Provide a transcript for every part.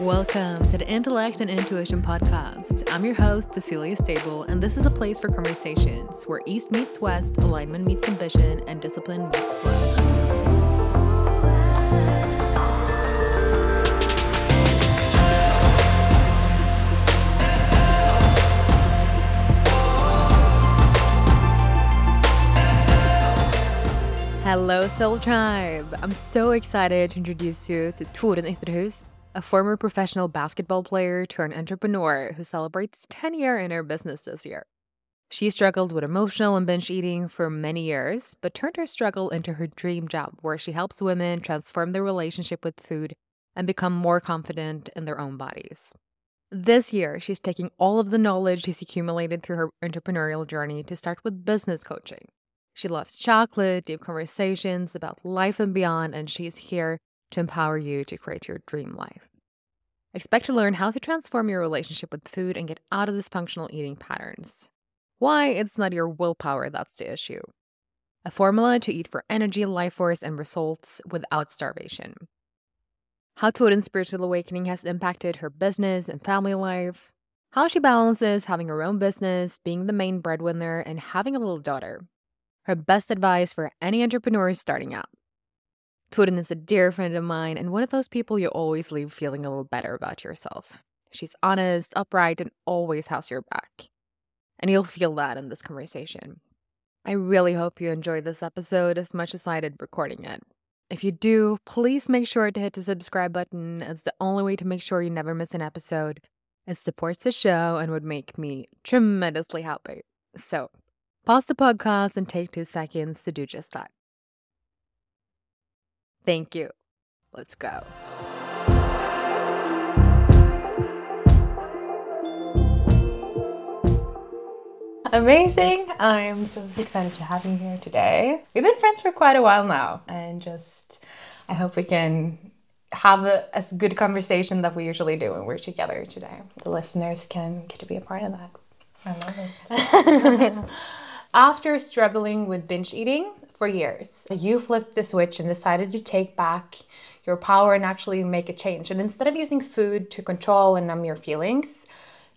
Welcome to the Intellect and Intuition podcast. I'm your host, Cecilia Stable, and this is a place for conversations where East meets West, alignment meets ambition, and discipline meets flow. Hello, Soul Tribe! I'm so excited to introduce you to Torunn Ytrehus, a former professional basketball player turned entrepreneur who celebrates 10 year in her business this year. She struggled with emotional and binge eating for many years, but turned her struggle into her dream job where she helps women transform their relationship with food and become more confident in their own bodies. This year, she's taking all of the knowledge she's accumulated through her entrepreneurial journey to start with business coaching. She loves chocolate, deep conversations about life and beyond, and she's here to empower you to create your dream life. Expect to learn how to transform your relationship with food and get out of dysfunctional eating patterns. Why it's not your willpower that's the issue. A formula to eat for energy, life force, and results without starvation. How Torunn's spiritual awakening has impacted her business and family life. How she balances having her own business, being the main breadwinner, and having a little daughter. Her best advice for any entrepreneur starting out. Torunn is a dear friend of mine and one of those people you always leave feeling a little better about yourself. She's honest, upright, and always has your back. And you'll feel that in this conversation. I really hope you enjoyed this episode as much as I did recording it. If you do, please make sure to hit the subscribe button. It's the only way to make sure you never miss an episode. It supports the show and would make me tremendously happy. So, pause the podcast and take two seconds to do just that. Thank you. Let's go. Amazing. I'm so excited to have you here today. We've been friends for quite a while now, and just I hope we can have a, as good conversation that we usually do when we're together today. The listeners can get to be a part of that. I love it. After struggling with binge eating for years, you flipped the switch and decided to take back your power and actually make a change. And instead of using food to control and numb your feelings,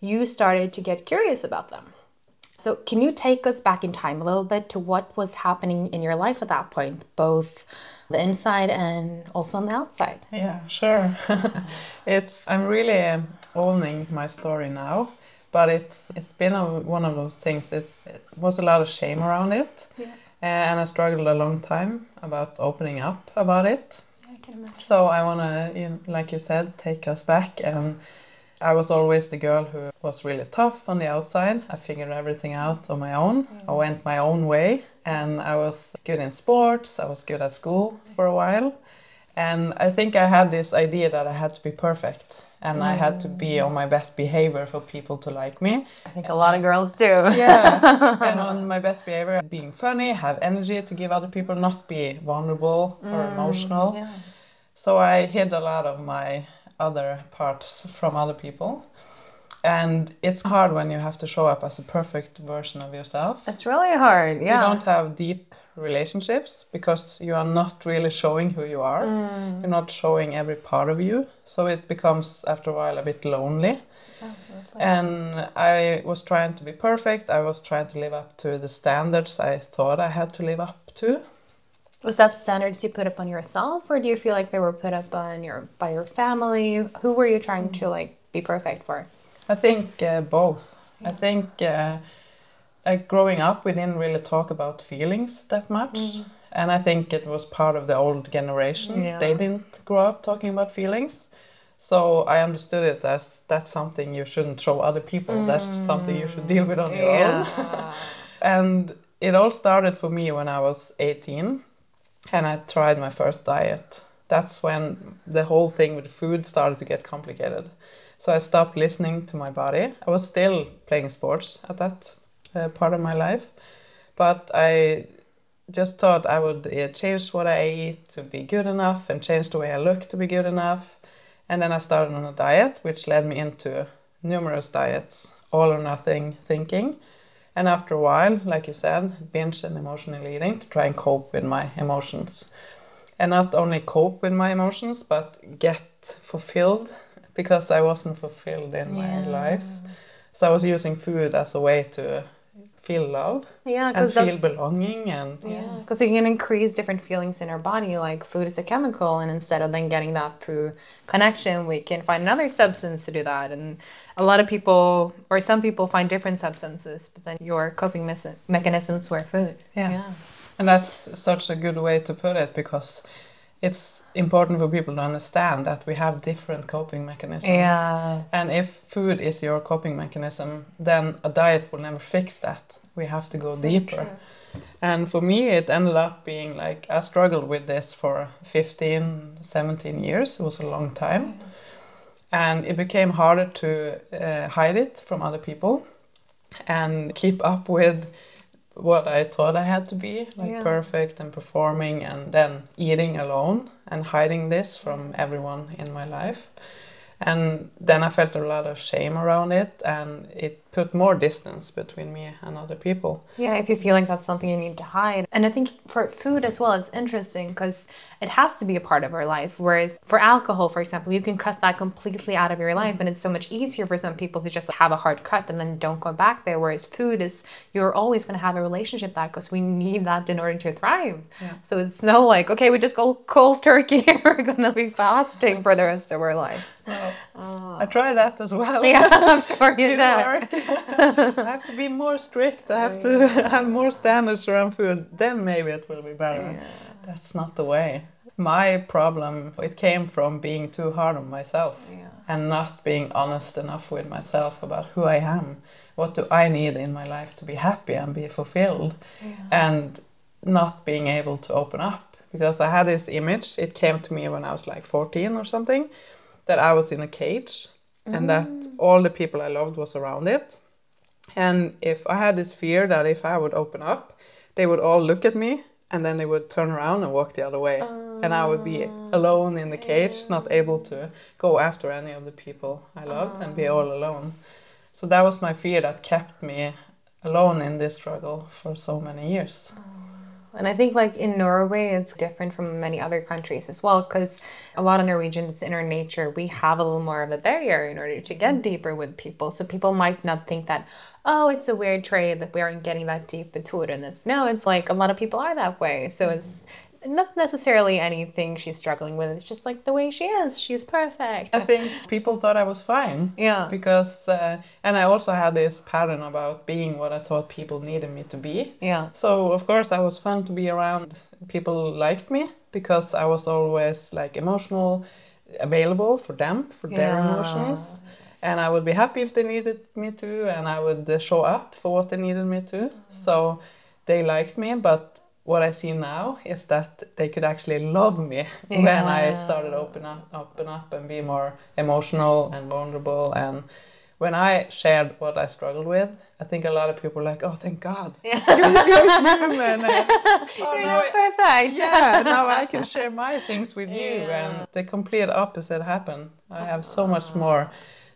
you started to get curious about them. So, can you take us back in time a little bit to what was happening in your life at that point, both the inside and also on the outside? Yeah, sure. it's I'm really um, owning my story now, but it's it's been a, one of those things. It's, it was a lot of shame around it, Yeah. And I struggled a long time about opening up about it. I can imagine. So I wanna, you know, like you said, take us back. And I was always the girl who was really tough on the outside. I figured everything out on my own. I mm. went my own way, and I was good in sports. I was good at school for a while, and I think I had this idea that I had to be perfect. And I had to be on my best behavior for people to like me. I think a lot of girls do. Yeah, and on my best behavior, being funny, have energy to give other people, not be vulnerable or mm, emotional. yeah. So I hid a lot of my other parts from other people. And it's hard when you have to show up as a perfect version of yourself. It's really hard. Yeah. You don't have deep relationships because you are not really showing who you are. You're not showing every part of you. So it becomes, after a while, a bit lonely. Absolutely. And I was trying to be perfect. I was trying to live up to the standards I thought I had to live up to. Was that standards you put up on yourself, or do you feel like they were put up on your by your family? Who were you trying to like be perfect for? I think uh, both. I think uh, like growing up, we didn't really talk about feelings that much. Mm. And I think it was part of the old generation. Yeah. They didn't grow up talking about feelings. So I understood it as that's something you shouldn't show other people. That's mm. something you should deal with on your own. And it all started for me when I was 18 and I tried my first diet. That's when the whole thing with food started to get complicated. So I stopped listening to my body. I was still playing sports at that uh, part of my life, but I just thought I would uh, change what I eat to be good enough and change the way I look to be good enough. And then I started on a diet, which led me into numerous diets, all or nothing thinking. And after a while, like you said, binge and emotional eating to try and cope with my emotions. And not only cope with my emotions, but get fulfilled because I wasn't fulfilled in my life. So I was using food as a way to feel love Yeah, and because feel belonging and Yeah, because it can increase different feelings in our body. Like food is a chemical, and instead of then getting that through connection, we can find another substance to do that. And a lot of people, or some people, find different substances, but then your coping mes- mechanisms were food. Yeah. And that's such a good way to put it because it's important for people to understand that we have different coping mechanisms. Yeah. And if food is your coping mechanism, then a diet will never fix that. We have to go deeper. And for me, it ended up being like I struggled with this for 15, 17 years. It was a long time. And it became harder to uh, hide it from other people and keep up with what I thought I had to be, like Yeah. perfect and performing, and then eating alone and hiding this from everyone in my life. And then I felt a lot of shame around it, and it put more distance between me and other people. Yeah, if you feel like that's something you need to hide. And I think for food as well, it's interesting because it has to be a part of our life. Whereas for alcohol, for example, you can cut that completely out of your life. And it's so much easier for some people to just have a hard cut and then don't go back there. Whereas food is, you're always going to have a relationship with that because we need that in order to thrive. Yeah. So it's no like, okay, we just go cold turkey and we're going to be fasting for the rest of our lives. Uh, I try that as well. Yeah, I'm sure you did. I have to be more strict. I have to have more standards around food. Then maybe it will be better. That's not the way. My problem it came from being too hard on myself and not being honest enough with myself about who I am. What do I need in my life to be happy and be fulfilled? And not being able to open up because I had this image. It came to me when I was like 14 or something that I was in a cage and that mm. all the people I loved was around it. And if I had this fear that if I would open up, they would all look at me and then they would turn around and walk the other way. and I would be oh, alone in the cage, not able to go after any of the people I loved and be all oh. alone. So that was my fear that kept me alone in this struggle for so many years. Oh. And I think like in Norway, it's different from many other countries as well, because a lot of Norwegians in our nature, we have a little more of a barrier in order to get deeper with people. So people might not think that, oh, it's a weird trait that we aren't getting that deep into it. And it's no, it's like a lot of people are that way. So mm-hmm. it's not necessarily anything she's struggling with. It's just like the way she is. She's perfect. I think people thought I was fine. Yeah. Because, uh, and I also had this pattern about being what I thought people needed me to be. Yeah. So of course I was fun to be around. People liked me because I was always like emotional, available for them for their emotions, and I would be happy if they needed me to, and I would show up for what they needed me to. So they liked me, but what I see now is that they could actually love me when I started open up, open up and be more emotional and vulnerable and. When I shared what I struggled with, I think a lot of people were like, "Oh, thank God, you're human. and, oh, You're now not I- perfect. yeah, now I can share my things with you. And the complete opposite happened. I have so much more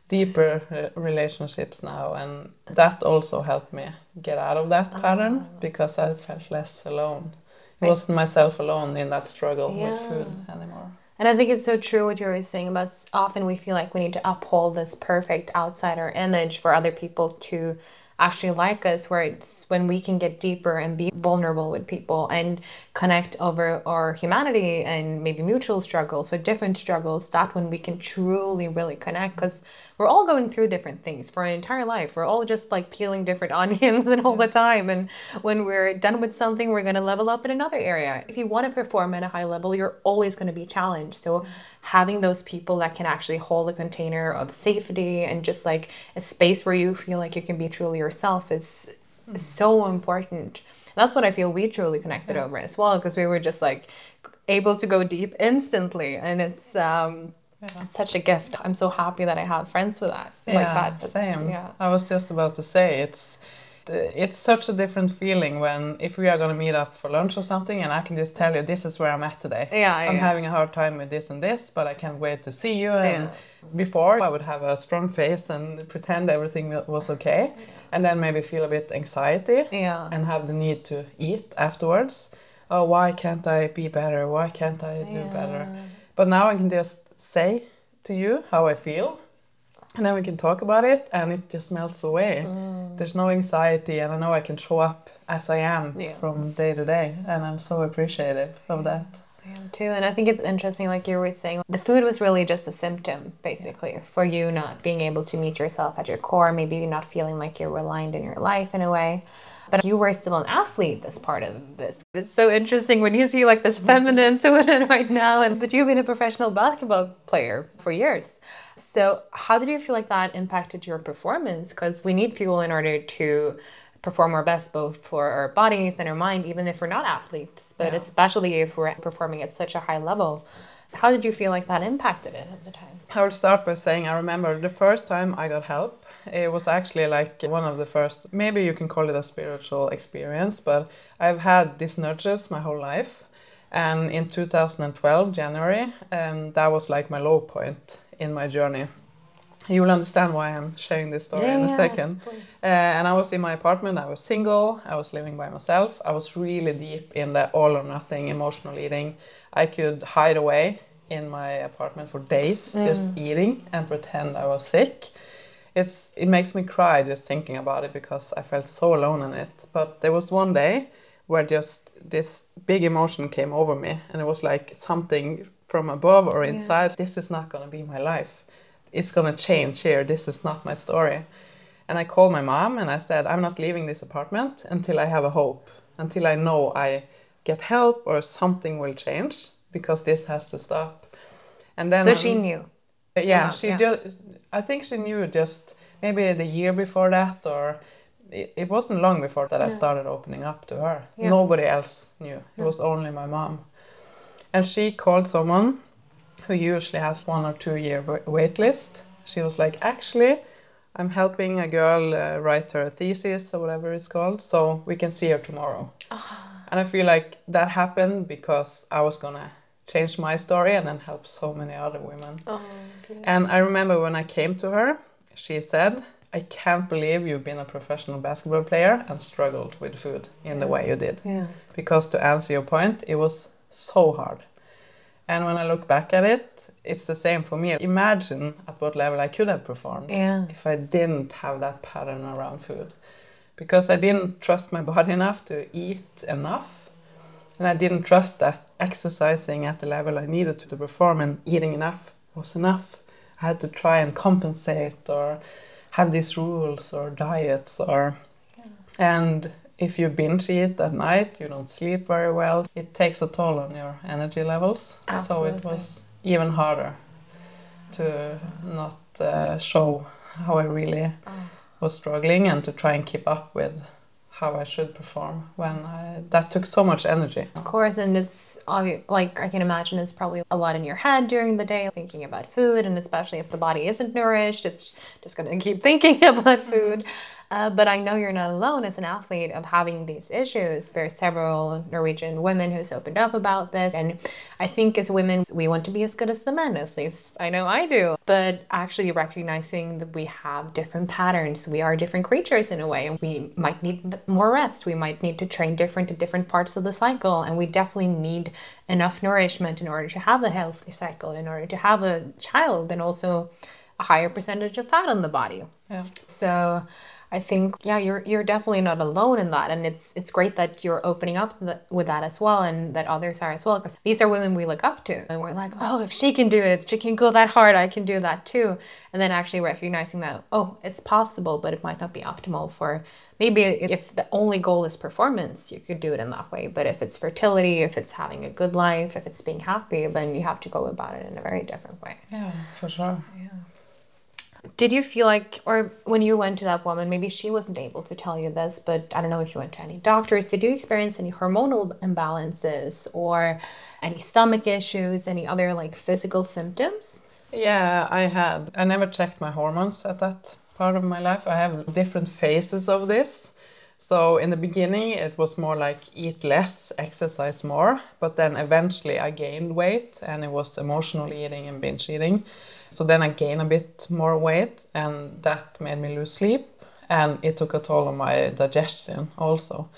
deeper uh, relationships now. And that also helped me get out of that pattern because I felt less alone. It Right. wasn't myself alone in that struggle with food anymore. And I think it's so true what you're always saying about often we feel like we need to uphold this perfect outsider image for other people to actually like us, where it's when we can get deeper and be vulnerable with people and connect over our humanity and maybe mutual struggles or different struggles, that when we can truly really connect because we're all going through different things for our entire life. We're all just like peeling different onions and all the time. And when we're done with something, we're going to level up in another area. If you want to perform at a high level, you're always going to be challenged. So mm. Having those people that can actually hold a container of safety and just like a space where you feel like you can be truly yourself is, is so important. That's what I feel we truly connected over as well because we were just like able to go deep instantly and it's um it's such a gift. I'm so happy that I have friends with that like yeah, that. Same. Yeah. I was just about to say it's Uh, it's such a different feeling when if we are going to meet up for lunch or something and I can just tell you this is where I'm at today. Yeah, I'm yeah. having a hard time with this and this, but I can't wait to see you. And Yeah. before I would have a strong face and pretend everything was okay, and then maybe feel a bit anxiety Yeah. and have the need to eat afterwards. Oh, why can't I be better? Why can't I do better? But now I can just say to you how I feel, and then we can talk about it, and it just melts away. Mm. There's no anxiety, and I know I can show up as I am Yeah. from day to day, and I'm so appreciative of that. I am too. And I think it's interesting, like you were saying, the food was really just a symptom, basically, for you not being able to meet yourself at your core, maybe not feeling like you're aligned in your life in a way. But you were still an athlete, this part of this. It's so interesting when you see like this mm-hmm. feminine to it right now. And but you've been a professional basketball player for years. So how did you feel like that impacted your performance? Because we need fuel in order to perform our best both for our bodies and our mind even if we're not athletes but Yeah. especially if we're performing at such a high level how did you feel like that impacted it at the time I will start by saying I remember the first time I got help. It was actually like one of the first, maybe you can call it a spiritual experience, but I've had these nudges my whole life. And in 2012, January, um, that was like my low point in my journey. You will understand why I'm sharing this story in a second. Uh, and I was in my apartment, I was single, I was living by myself. I was really deep in the all or nothing emotional eating. I could hide away in my apartment for days just eating and pretend I was sick. It's it makes me cry just thinking about it because I felt so alone in it. But there was one day where just this big emotion came over me and it was like something from above or inside this is not going to be my life. It's going to change here. This is not my story. And I called my mom and I said, I'm not leaving this apartment until I have a hope, until I know I get help or something will change because this has to stop. And then so she knew uh, yeah, mom, she yeah. just I think she knew just maybe the year before that or it, it wasn't long before that I started opening up to her. Yeah. Nobody else knew. It was only my mom. And she called someone who usually has one or two year wait list. She was like, actually, I'm helping a girl uh, write her thesis or whatever it's called, so we can see her tomorrow. And I feel like that happened because I was gonna change my story and then help so many other women. And I remember when I came to her, she said, I can't believe you've been a professional basketball player and struggled with food in the way you did. yeah Because to answer your point, it was so hard. And when I look back at it, it's the same for me. Imagine at what level I could have performed yeah if I didn't have that pattern around food. Because I didn't trust my body enough to eat enough. And I didn't trust that exercising at the level I needed to, to perform and eating enough was enough. I had to try and compensate or have these rules or diets or and if you binge eat at night, you don't sleep very well. It takes a toll on your energy levels. So it was even harder to not uh, show how I really was struggling and to try and keep up with how I should perform when I, that took so much energy. Of course, and it's obvious, like I can imagine it's probably a lot in your head during the day thinking about food, and especially if the body isn't nourished, it's just going to keep thinking about food. Uh, but I know you're not alone as an athlete of having these issues. There are several Norwegian women who's opened up about this, and I think as women we want to be as good as the men. At least I know I do. But actually recognizing that we have different patterns, we are different creatures in a way, and we might need more rest. We might need to train different at different parts of the cycle, and we definitely need enough nourishment in order to have a healthy cycle, in order to have a child, and also a higher percentage of fat on the body. Yeah. So I think yeah, you're you're definitely not alone in that, and it's it's great that you're opening up th- with that as well, and that others are as well, because these are women we look up to, and we're like, oh, if she can do it, she can go that hard, I can do that too, and then actually recognizing that oh, it's possible, but it might not be optimal for maybe if the only goal is performance, you could do it in that way, but if it's fertility, if it's having a good life, if it's being happy, then you have to go about it in a very different way. Yeah, for sure. Did you feel like, or when you went to that woman, maybe she wasn't able to tell you this, but I don't know if you went to any doctors. Did you experience any hormonal imbalances or any stomach issues, any other like physical symptoms? Yeah, I had. I never checked my hormones at that part of my life. I have different phases of this. So in the beginning, it was more like eat less, exercise more. But then eventually, I gained weight, and it was emotional eating and binge eating. So then I gained a bit more weight, and that made me lose sleep, and it took a toll on my digestion also.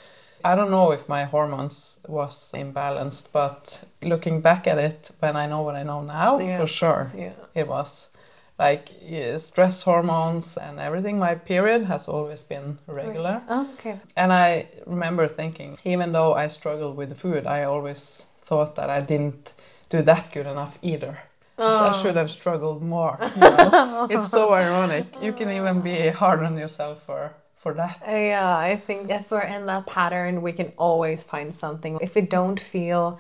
I don't know if my hormones was imbalanced, but looking back at it, when I know what I know now, Yeah. for sure, Yeah. it was like yeah, stress hormones and everything. My period has always been regular. Oh, okay. And I remember thinking, even though I struggled with the food, I always thought that I didn't do that good enough either. I Oh. should have struggled more. you know? it's so ironic. You can even be hard on yourself for, for that. Yeah, I think if we're in that pattern, we can always find something. If we don't feel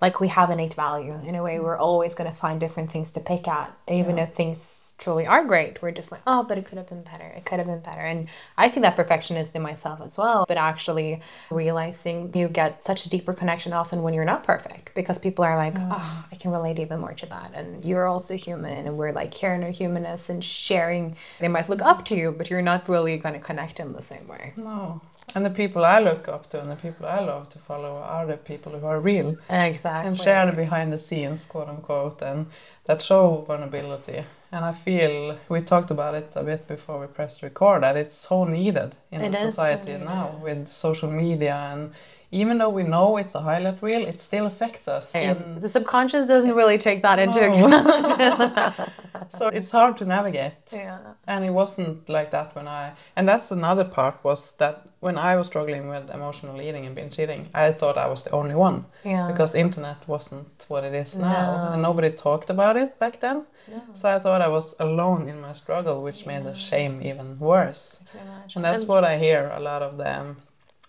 like we have innate value in a way, we're always going to find different things to pick at, even if things truly are great. We're just like, oh, but it could have been better. It could have been better. And I see that perfectionist in myself as well. But actually realizing you get such a deeper connection often when you're not perfect because people are like, oh, I can relate even more to that. And you're also human. And we're like here in our humanness and sharing. They might look up to you, but you're not really going to connect in the same way. No. And the people I look up to and the people I love to follow are the people who are real Exactly. and share the behind the scenes, quote unquote, and that show vulnerability. And I feel we talked about it a bit before we pressed record that it's so needed in It so society needed. now with social media and even though we know it's a highlight reel, it still affects us. In- the subconscious doesn't really take that into No. account. so it's hard to navigate. yeah. And it wasn't like that when I, and that's another part was that when I was struggling with emotional eating and binge eating, I thought I was the only one Yeah. because internet wasn't what it is now, No. and nobody talked about it back then. No. So I thought I was alone in my struggle, which made the shame even worse. I can imagine. And that's what I hear a lot of the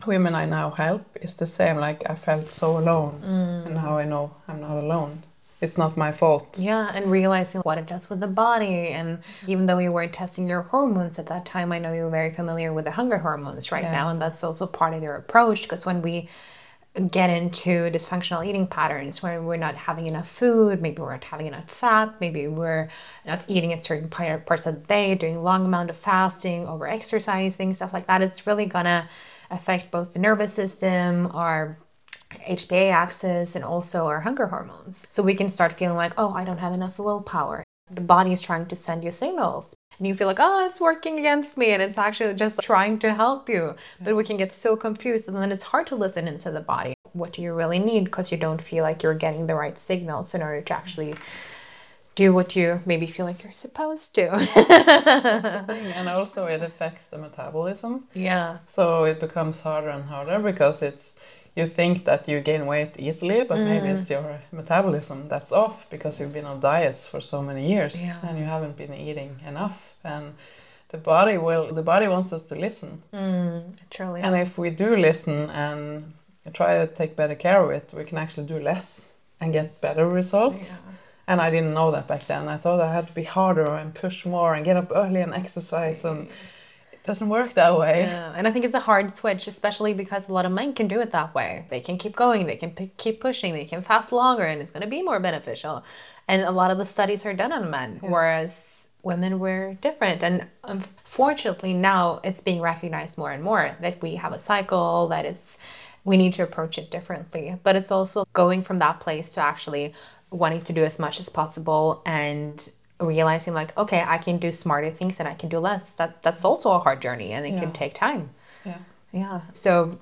women I now help is the same. Like I felt so alone, Mm. and now I know I'm not alone. It's not my fault. Yeah, and realizing what it does with the body. And even though you weren't testing your hormones at that time, I know you're very familiar with the hunger hormones right Yeah. now. And that's also part of your approach because when we get into dysfunctional eating patterns where we're not having enough food, maybe we're not having enough fat, maybe we're not eating at certain parts of the day, doing long amount of fasting, over exercising, stuff like that, it's really gonna affect both the nervous system, our HPA axis and also our hunger hormones. So we can start feeling like, oh, I don't have enough willpower. The body is trying to send you signals. And you feel like, oh, it's working against me. And it's actually just trying to help you. But we can get so confused. And then it's hard to listen into the body. What do you really need? Because you don't feel like you're getting the right signals in order to actually do what you maybe feel like you're supposed to. and also it affects the metabolism. yeah. So it becomes harder and harder because it's you think that you gain weight easily, but maybe it's your metabolism that's off because you've been on diets for so many years Yeah. and you haven't been eating enough. And the body will the body wants us to listen. Mm, truly. And if we do listen and try to take better care of it, we can actually do less and get better results. Yeah. And I didn't know that back then. I thought I had to be harder and push more and get up early and exercise and it doesn't work that way. Yeah, and I think it's a hard switch, especially because a lot of men can do it that way. They can keep going, they can p- keep pushing, they can fast longer, and it's going to be more beneficial. And a lot of the studies are done on men, whereas women were different. And unfortunately, now it's being recognized more and more that we have a cycle, that it's we need to approach it differently. But it's also going from that place to actually wanting to do as much as possible and realizing like okay i can do smarter things and i can do less that that's also a hard journey and it Yeah. can take time Yeah. yeah so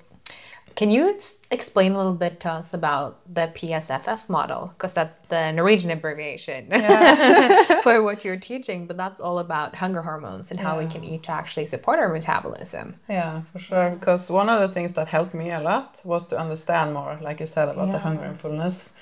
can you explain a little bit to us about the psff model? Because that's the norwegian abbreviation for what you're teaching but that's all about hunger hormones and how we can eat to actually support our metabolism. Yeah, for sure. Because one of the things that helped me a lot was to understand more, like you said, about the hunger and fullness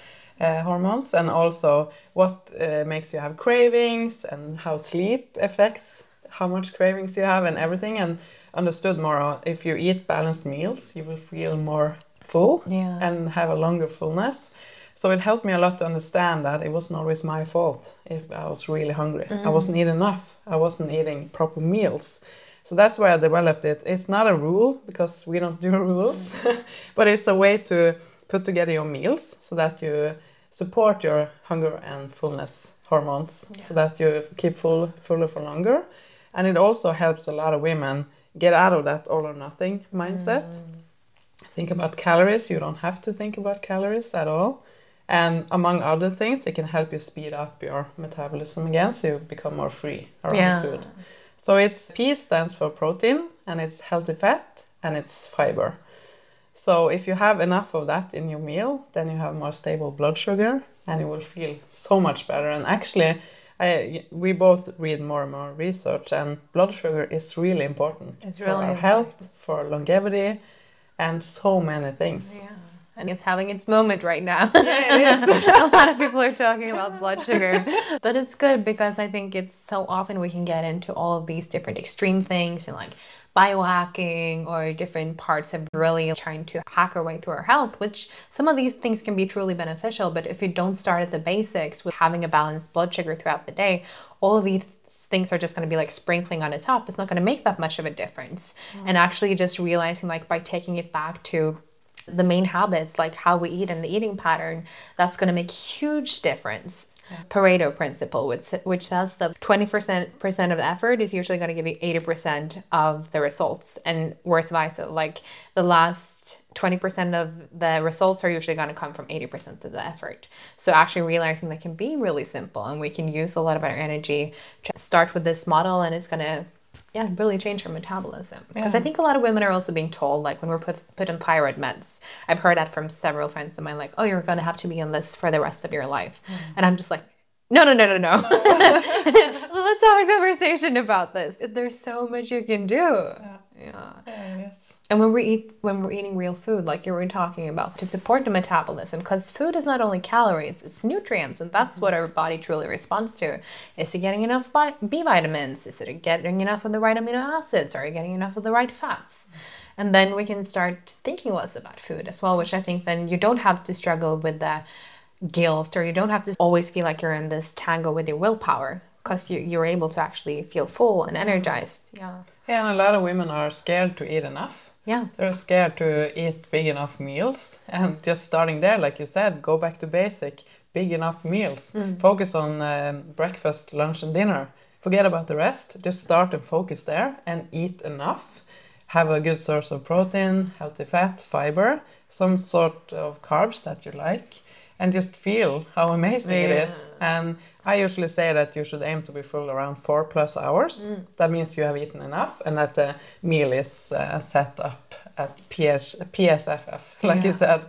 uh, hormones, and also what uh, makes you have cravings and how sleep affects how much cravings you have and everything. And understood more if you eat balanced meals, you will feel more full Yeah. and have a longer fullness. So it helped me a lot to understand that it wasn't always my fault if I was really hungry. I mm-hmm. wasn't eating enough. I wasn't eating proper meals. So that's why I developed it. It's not a rule because we don't do rules, mm-hmm. but it's a way to put together your meals so that you support your hunger and fullness hormones so that you keep full fuller for longer. And it also helps a lot of women get out of that all or nothing mindset. Mm. Think about calories. You don't have to think about calories at all. And among other things, they can help you speed up your metabolism again so you become more free around Yeah. food. So it's P stands for protein and it's healthy fat and it's fiber. So if you have enough of that in your meal, then you have more stable blood sugar and you will feel so much better. And actually, I, we both read more and more research, and blood sugar is really important It's for really our health, for longevity, and so many things. Yeah. And it's having its moment right now. Yeah, it is. a lot of people are talking about blood sugar. But it's good because I think it's so often we can get into all of these different extreme things and like biohacking or different parts of really trying to hack our way through our health, which some of these things can be truly beneficial. But if you don't start at the basics with having a balanced blood sugar throughout the day, all of these things are just going to be like sprinkling on the top. It's not going to make that much of a difference. Mm. And actually, just realizing like by taking it back to the main habits like how we eat and the eating pattern that's going to make huge difference pareto principle which, which says that 20% of the effort is usually going to give you 80% of the results and vice versa like the last 20% of the results are usually going to come from 80% of the effort. So actually realizing that can be really simple and we can use a lot of our energy to start with this model and it's going to yeah, really change our metabolism. Because I think a lot of women are also being told, like when we're put put on thyroid meds. I've heard that from several friends of mine, like, oh, you're gonna have to be on this for the rest of your life. Mm. And I'm just like, no, no, no, no, no. Let's have a conversation about this. There's so much you can do. Yeah. yes. And when we eat when we're eating real food, like you were talking about, to support the metabolism, because food is not only calories, it's nutrients, and that's what mm-hmm. our body truly responds to. Is it getting enough B vitamins? Is it getting enough of the right amino acids? Are you getting enough of the right fats? Mm-hmm. And then we can start thinking less about food as well, which I think then you don't have to struggle with the guilt or you don't have to always feel like you're in this tango with your willpower because you, you're able to actually feel full and mm-hmm. energized. Yeah. Yeah, and a lot of women are scared to eat enough. Yeah. They're scared to eat big enough meals. And just starting there, like you said, go back to basic, big enough meals. Focus on um, breakfast, lunch, and dinner. Forget about the rest. Just start and focus there and eat enough. Have a good source of protein, healthy fat, fiber, some sort of carbs that you like, and just feel how amazing it is. And I usually say that you should aim to be full around four plus hours. That means you have eaten enough and that the meal is uh, set up at PH, PSFF, like you said.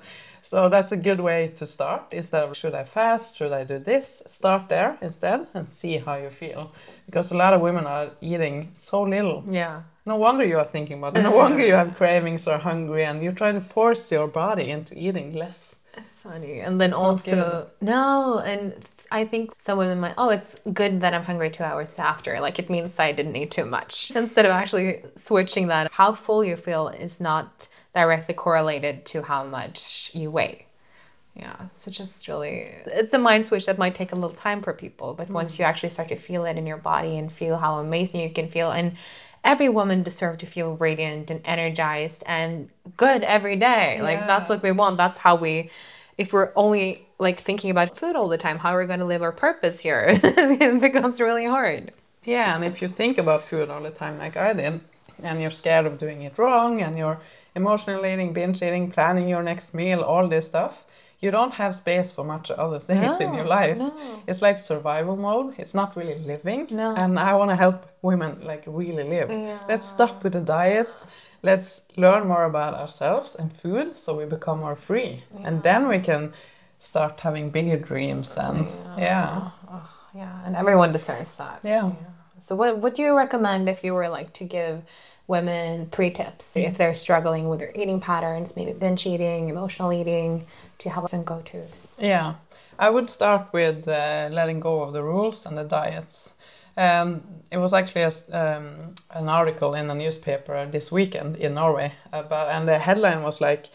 So that's a good way to start. Instead of should I fast, should I do this? Start there instead and see how you feel. Because a lot of women are eating so little. Yeah. No wonder you are thinking about it. No wonder you have cravings or hungry and you're trying to force your body into eating less. Funny. And then It's also, no, and I think some women might, oh, it's good that I'm hungry two hours after. Like it means I didn't eat too much. Instead of actually switching that, how full you feel is not directly correlated to how much you weigh. Yeah, so just really, it's a mind switch that might take a little time for people, but once hmm. you actually start to feel it in your body and feel how amazing you can feel, and every woman deserves to feel radiant and energized and good every day. Like that's what we want. That's how we, if we're only like thinking about food all the time, how are we going to live our purpose here? it becomes really hard. Yeah, and if you think about food all the time, like I did, and you're scared of doing it wrong, and you're emotional eating, binge eating, planning your next meal, all this stuff, you don't have space for much other things in your No, life. no. It's like survival mode. It's not really living. No. And I want to help women like really live. Yeah. Let's stop with the diets. Let's learn more about ourselves and food so we become more free. And then we can start having bigger dreams and yeah. Yeah, and everyone deserves that. Yeah. So what what do you recommend if you were like to give women three tips if they're struggling with their eating patterns, maybe binge eating, emotional eating? Do you have some go-tos? Yeah, I would start with uh, letting go of the rules and the diets. Um, it was actually a um, an article in a newspaper this weekend in Norway, about, and the headline was like,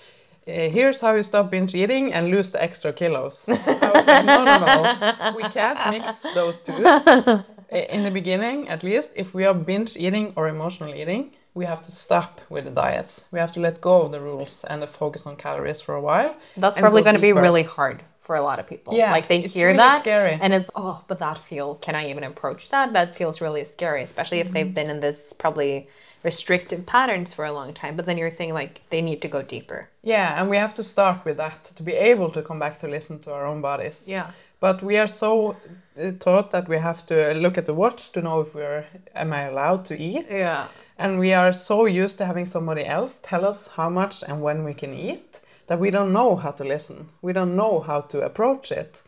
uh, "Here's how you stop binge eating and lose the extra kilos." I was like, "No, no, no, we can't mix those two. In the beginning, at least, if we are binge eating or emotional eating, we have to stop with the diets. We have to let go of the rules and the focus on calories for a while. That's probably go going to be really hard for a lot of people. Yeah, like they hear really that scary. and it's oh, but that feels. Can I even approach that? That feels really scary, especially if Mm-hmm. they've been in this probably restrictive patterns for a long time. But then you're saying like they need to go deeper. Yeah, and we have to start with that to be able to come back to listen to our own bodies. Yeah. But we are so uh, taught that we have to look at the watch to know if we're am I allowed to eat. Yeah. And we are so used to having somebody else tell us how much and when we can eat that we don't know how to listen. We don't know how to approach it.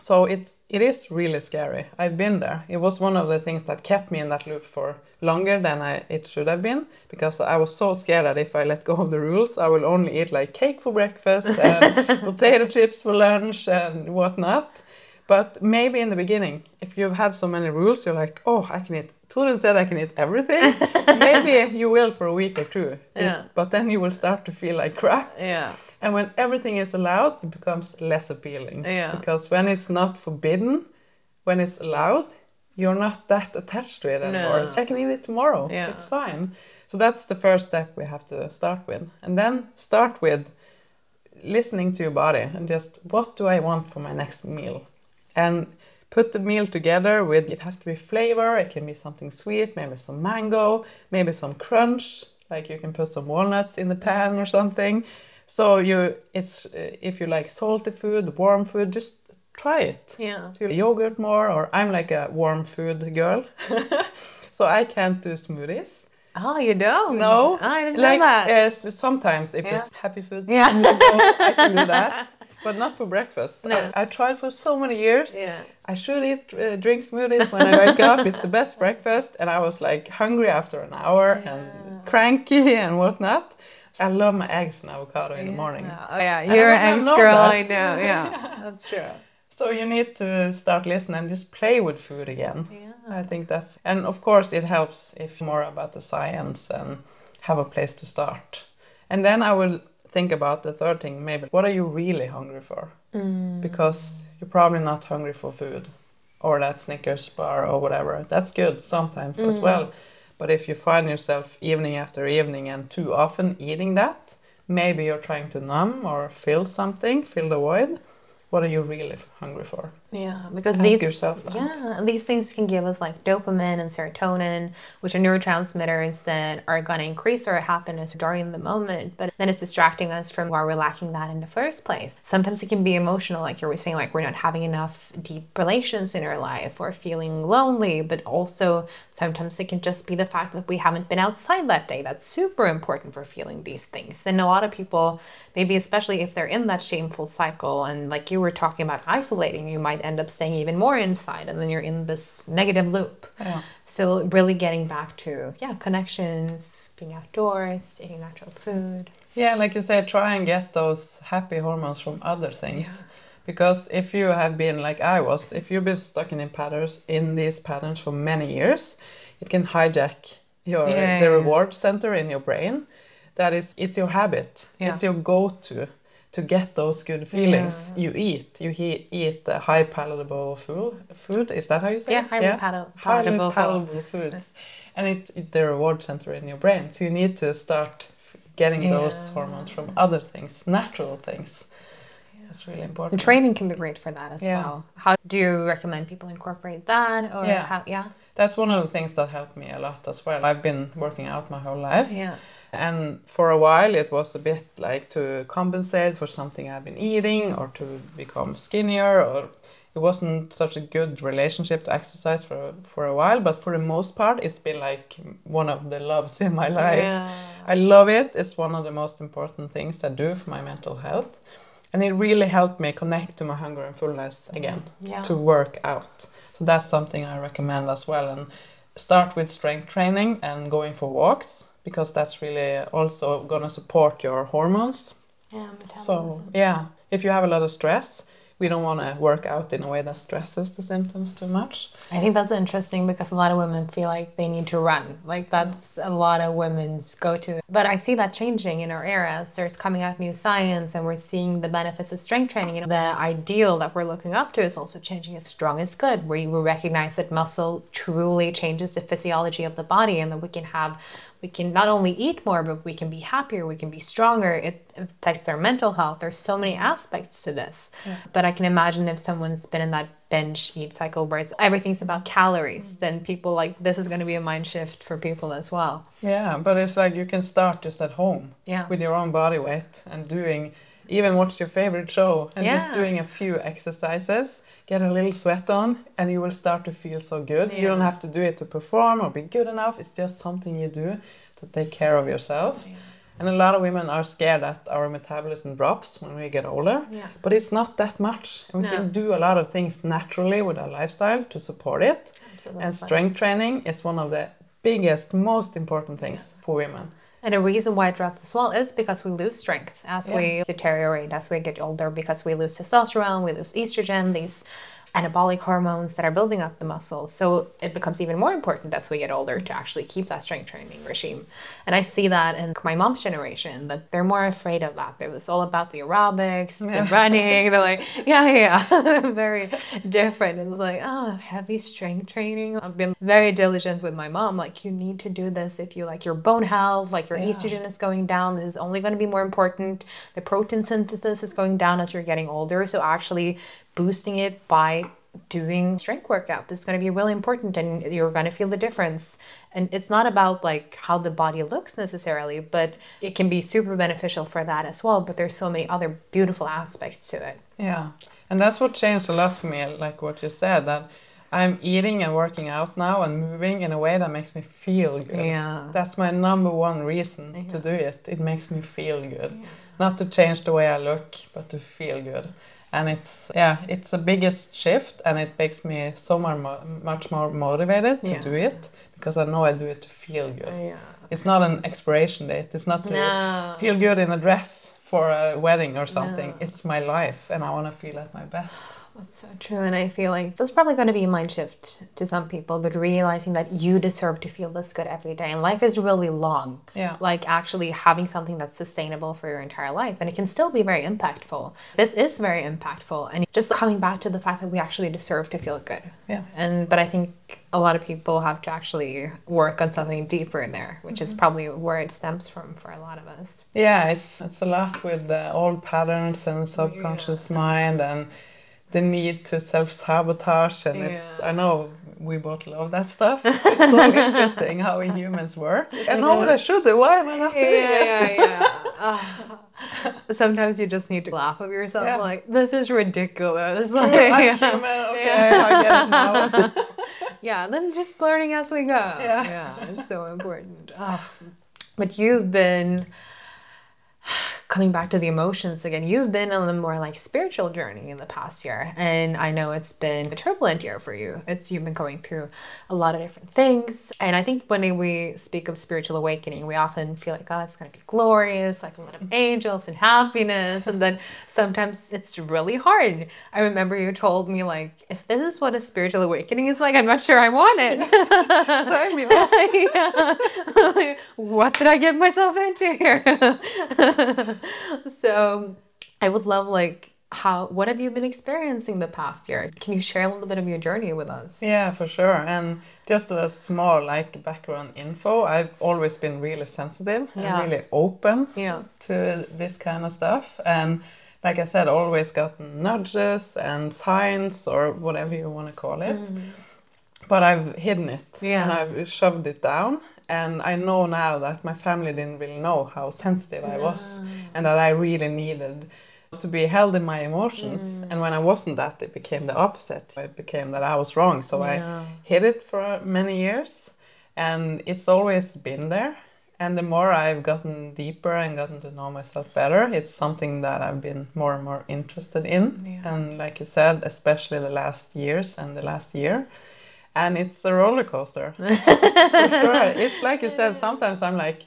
So it's it is really scary. I've been there. It was one of the things that kept me in that loop for longer than I, it should have been because I was so scared that if I let go of the rules, I will only eat like cake for breakfast and potato chips for lunch and whatnot. But maybe in the beginning, if you've had so many rules, you're like, oh, I can eat. Torunn said I can eat everything. maybe you will for a week or two. Yeah. It, but then you will start to feel like crap. Yeah. And when everything is allowed, it becomes less appealing. Yeah. Because when it's not forbidden, when it's allowed, you're not that attached to it anymore. No. So I can eat it tomorrow. Yeah. It's fine. So that's the first step we have to start with. And then start with listening to your body and just what do I want for my next meal? And put the meal together with it has to be flavor, it can be something sweet, maybe some mango, maybe some crunch, like you can put some walnuts in the pan or something. So you it's uh, if you like salty food, warm food, just try it. Yeah. Yogurt more or I'm like a warm food girl. so I can't do smoothies. Oh, you don't? No, Oh, I didn't like know that. yes, sometimes if Yeah. it's happy foods, Yeah. I can do that, but not for breakfast. No. I, I tried for so many years. yeah. I should eat uh, drink smoothies when I wake up. It's the best breakfast, and I was like hungry after an hour and cranky and whatnot. I love my eggs and avocado in the morning. Oh, yeah. You're an eggs girl. that. I know. Yeah. That's true. So you need to start listening and just play with food again. Yeah. I think that's and of course it helps if more about the science and have a place to start. And then I will think about the third thing, maybe what are you really hungry for? Mm. Because you're probably not hungry for food or that Snickers bar or whatever. That's good sometimes as mm. well. But if you find yourself evening after evening and too often eating that, maybe you're trying to numb or fill something, fill the void. What are you really hungry for? Yeah, because Ask these yourself that. yeah these things can give us like dopamine and serotonin, which are neurotransmitters that are going to increase our happiness during the moment. But then it's distracting us from why we're lacking that in the first place. Sometimes it can be emotional, like you were saying, like we're not having enough deep relations in our life or feeling lonely. But also sometimes it can just be the fact that we haven't been outside that day. That's super important for feeling these things. And a lot of people, maybe especially if they're in that shameful cycle, and like you were talking about isolating, you might end up staying even more inside, and then you're in this negative loop. Yeah. So really getting back to yeah connections, being outdoors, eating natural food. Yeah, like you said, try and get those happy hormones from other things. Because if you have been like I was, if you've been stuck in patterns in these patterns for many years, it can hijack your Yeah, the yeah, yeah. reward center in your brain. That is, it's your habit. Yeah. It's your go-to to get those good feelings. You eat. You he- eat uh, high palatable food. Food is that how you say Yeah, it? highly highly palatable food. palatable foods, and it, it the reward center in your brain. So you need to start f- getting those hormones from other things, natural things. That's really And important. training can be great for that as Yeah. well. How do you recommend people incorporate that or Yeah. how yeah? That's one of the things that helped me a lot as well. I've been working out my whole life. Yeah. And for a while, it was a bit like to compensate for something I've been eating or to become skinnier, or it wasn't such a good relationship to exercise for, for a while. But for the most part, it's been like one of the loves in my life. Yeah. I love it. It's one of the most important things I do for my mental health. And it really helped me connect to my hunger and fullness again, Yeah. to work out. So that's something I recommend as well. And start with strength training and going for walks because that's really also going to support your hormones. Yeah, metabolism. So, yeah, if you have a lot of stress, we don't want to work out in a way that stresses the symptoms too much. I think that's interesting because a lot of women feel like they need to run. Like that's a lot of women's go to. But I see that changing in our era. as There's coming out new science and we're seeing the benefits of strength training. Know, the ideal that we're looking up to is also changing. It's strong is good, where you recognize that muscle truly changes the physiology of the body and that we can have we can not only eat more, but we can be happier, we can be stronger. It affects our mental health. There's so many aspects to this. But I can imagine if someone's been in that binge eat cycle where it's everything's about calories, mm-hmm. then people like this is going to be a mind shift for people as well. Yeah, but it's like you can start just at home Yeah. with your own body weight and doing even watch your favorite show and just doing a few exercises, get a little sweat on, and you will start to feel so good. You don't have to do it to perform or be good enough. It's just something you do to take care of yourself. And a lot of women are scared that our metabolism drops when we get older. Yeah. But it's not that much. We No. can do a lot of things naturally with our lifestyle to support it. Absolutely. And strength training is one of the biggest, most important things for women. And the reason why it drops as well is because we lose strength as Yeah. we deteriorate, as we get older, because we lose testosterone, we lose estrogen, these anabolic hormones that are building up the muscles. So it becomes even more important as we get older to actually keep that strength training regime. And I see that in my mom's generation that they're more afraid of that. It was all about the aerobics, Yeah. the running. They're like, yeah, yeah, yeah. very different. It was like, oh, heavy strength training. I've been very diligent with my mom. Like, you need to do this if you like your bone health, like your Yeah. estrogen is going down. This is only going to be more important. The protein synthesis is going down as you're getting older. So actually boosting it by doing strength workout this is going to be really important and you're going to feel the difference and it's not about like how the body looks necessarily but it can be super beneficial for that as well but there's so many other beautiful aspects to it Yeah. And that's what changed a lot for me, like what you said, that I'm eating and working out now and moving in a way that makes me feel good. Yeah. That's my number one reason to do it. It makes me feel good. Not to change the way I look, but to feel good. And it's yeah, it's the biggest shift and it makes me so more, much more motivated to Yeah. do it because I know I do it to feel good. Uh, yeah It's not an expiration date. It's not to no feel good in a dress for a wedding or something. It's my life and I want to feel at my best. That's so true. And I feel like that's probably going to be a mind shift to some people, but realizing that you deserve to feel this good every day. And life is really long. Yeah. Like actually having something that's sustainable for your entire life. And it can still be very impactful. This is very impactful. And just coming back to the fact that we actually deserve to feel good. Yeah. And but I think a lot of people have to actually work on something deeper in there, which is mm-hmm. probably where it stems from for a lot of us. Yeah, it's it's a lot with the old patterns and subconscious mind and the need to self sabotage and it's I know we both love that stuff. It's so interesting how we humans work. I know what I should do. Why am I not doing it? yeah. Sometimes you just need to laugh at yourself, Yeah. like this is ridiculous. I'm Like, human. Okay, I get it now. yeah, then just learning as we go. Yeah. yeah, it's so important. Ah. But you've been coming back to the emotions again. You've been on a more like spiritual journey in the past year, and I know it's been a turbulent year for you. It's you've been going through a lot of different things, and I think when we speak of spiritual awakening, we often feel like, oh, it's going to be glorious, like a lot of angels and happiness, and then sometimes it's really hard. I remember you told me like, if this is what a spiritual awakening is like, I'm not sure I want it. Sign me yeah. what did I get myself into here? so I would love like how what have you been experiencing the past year? Can you share a little bit of your journey with us? Yeah, for sure. And just a small like background info, I've always been really sensitive Yeah. and really open Yeah. to this kind of stuff. And like I said, always gotten nudges and signs or whatever you want to call it. Mm. But I've hidden it Yeah. and I've shoved it down. And I know now that my family didn't really know how sensitive I was and that I really needed to be held in my emotions. Mm. And when I wasn't that, it became the opposite. It became that I was wrong. So Yeah. I hid it for many years and it's always been there. And the more I've gotten deeper and gotten to know myself better, it's something that I've been more and more interested in. Yeah. And like you said, especially the last years and the last year. And it's a roller coaster. for sure. It's like you said, sometimes I'm like,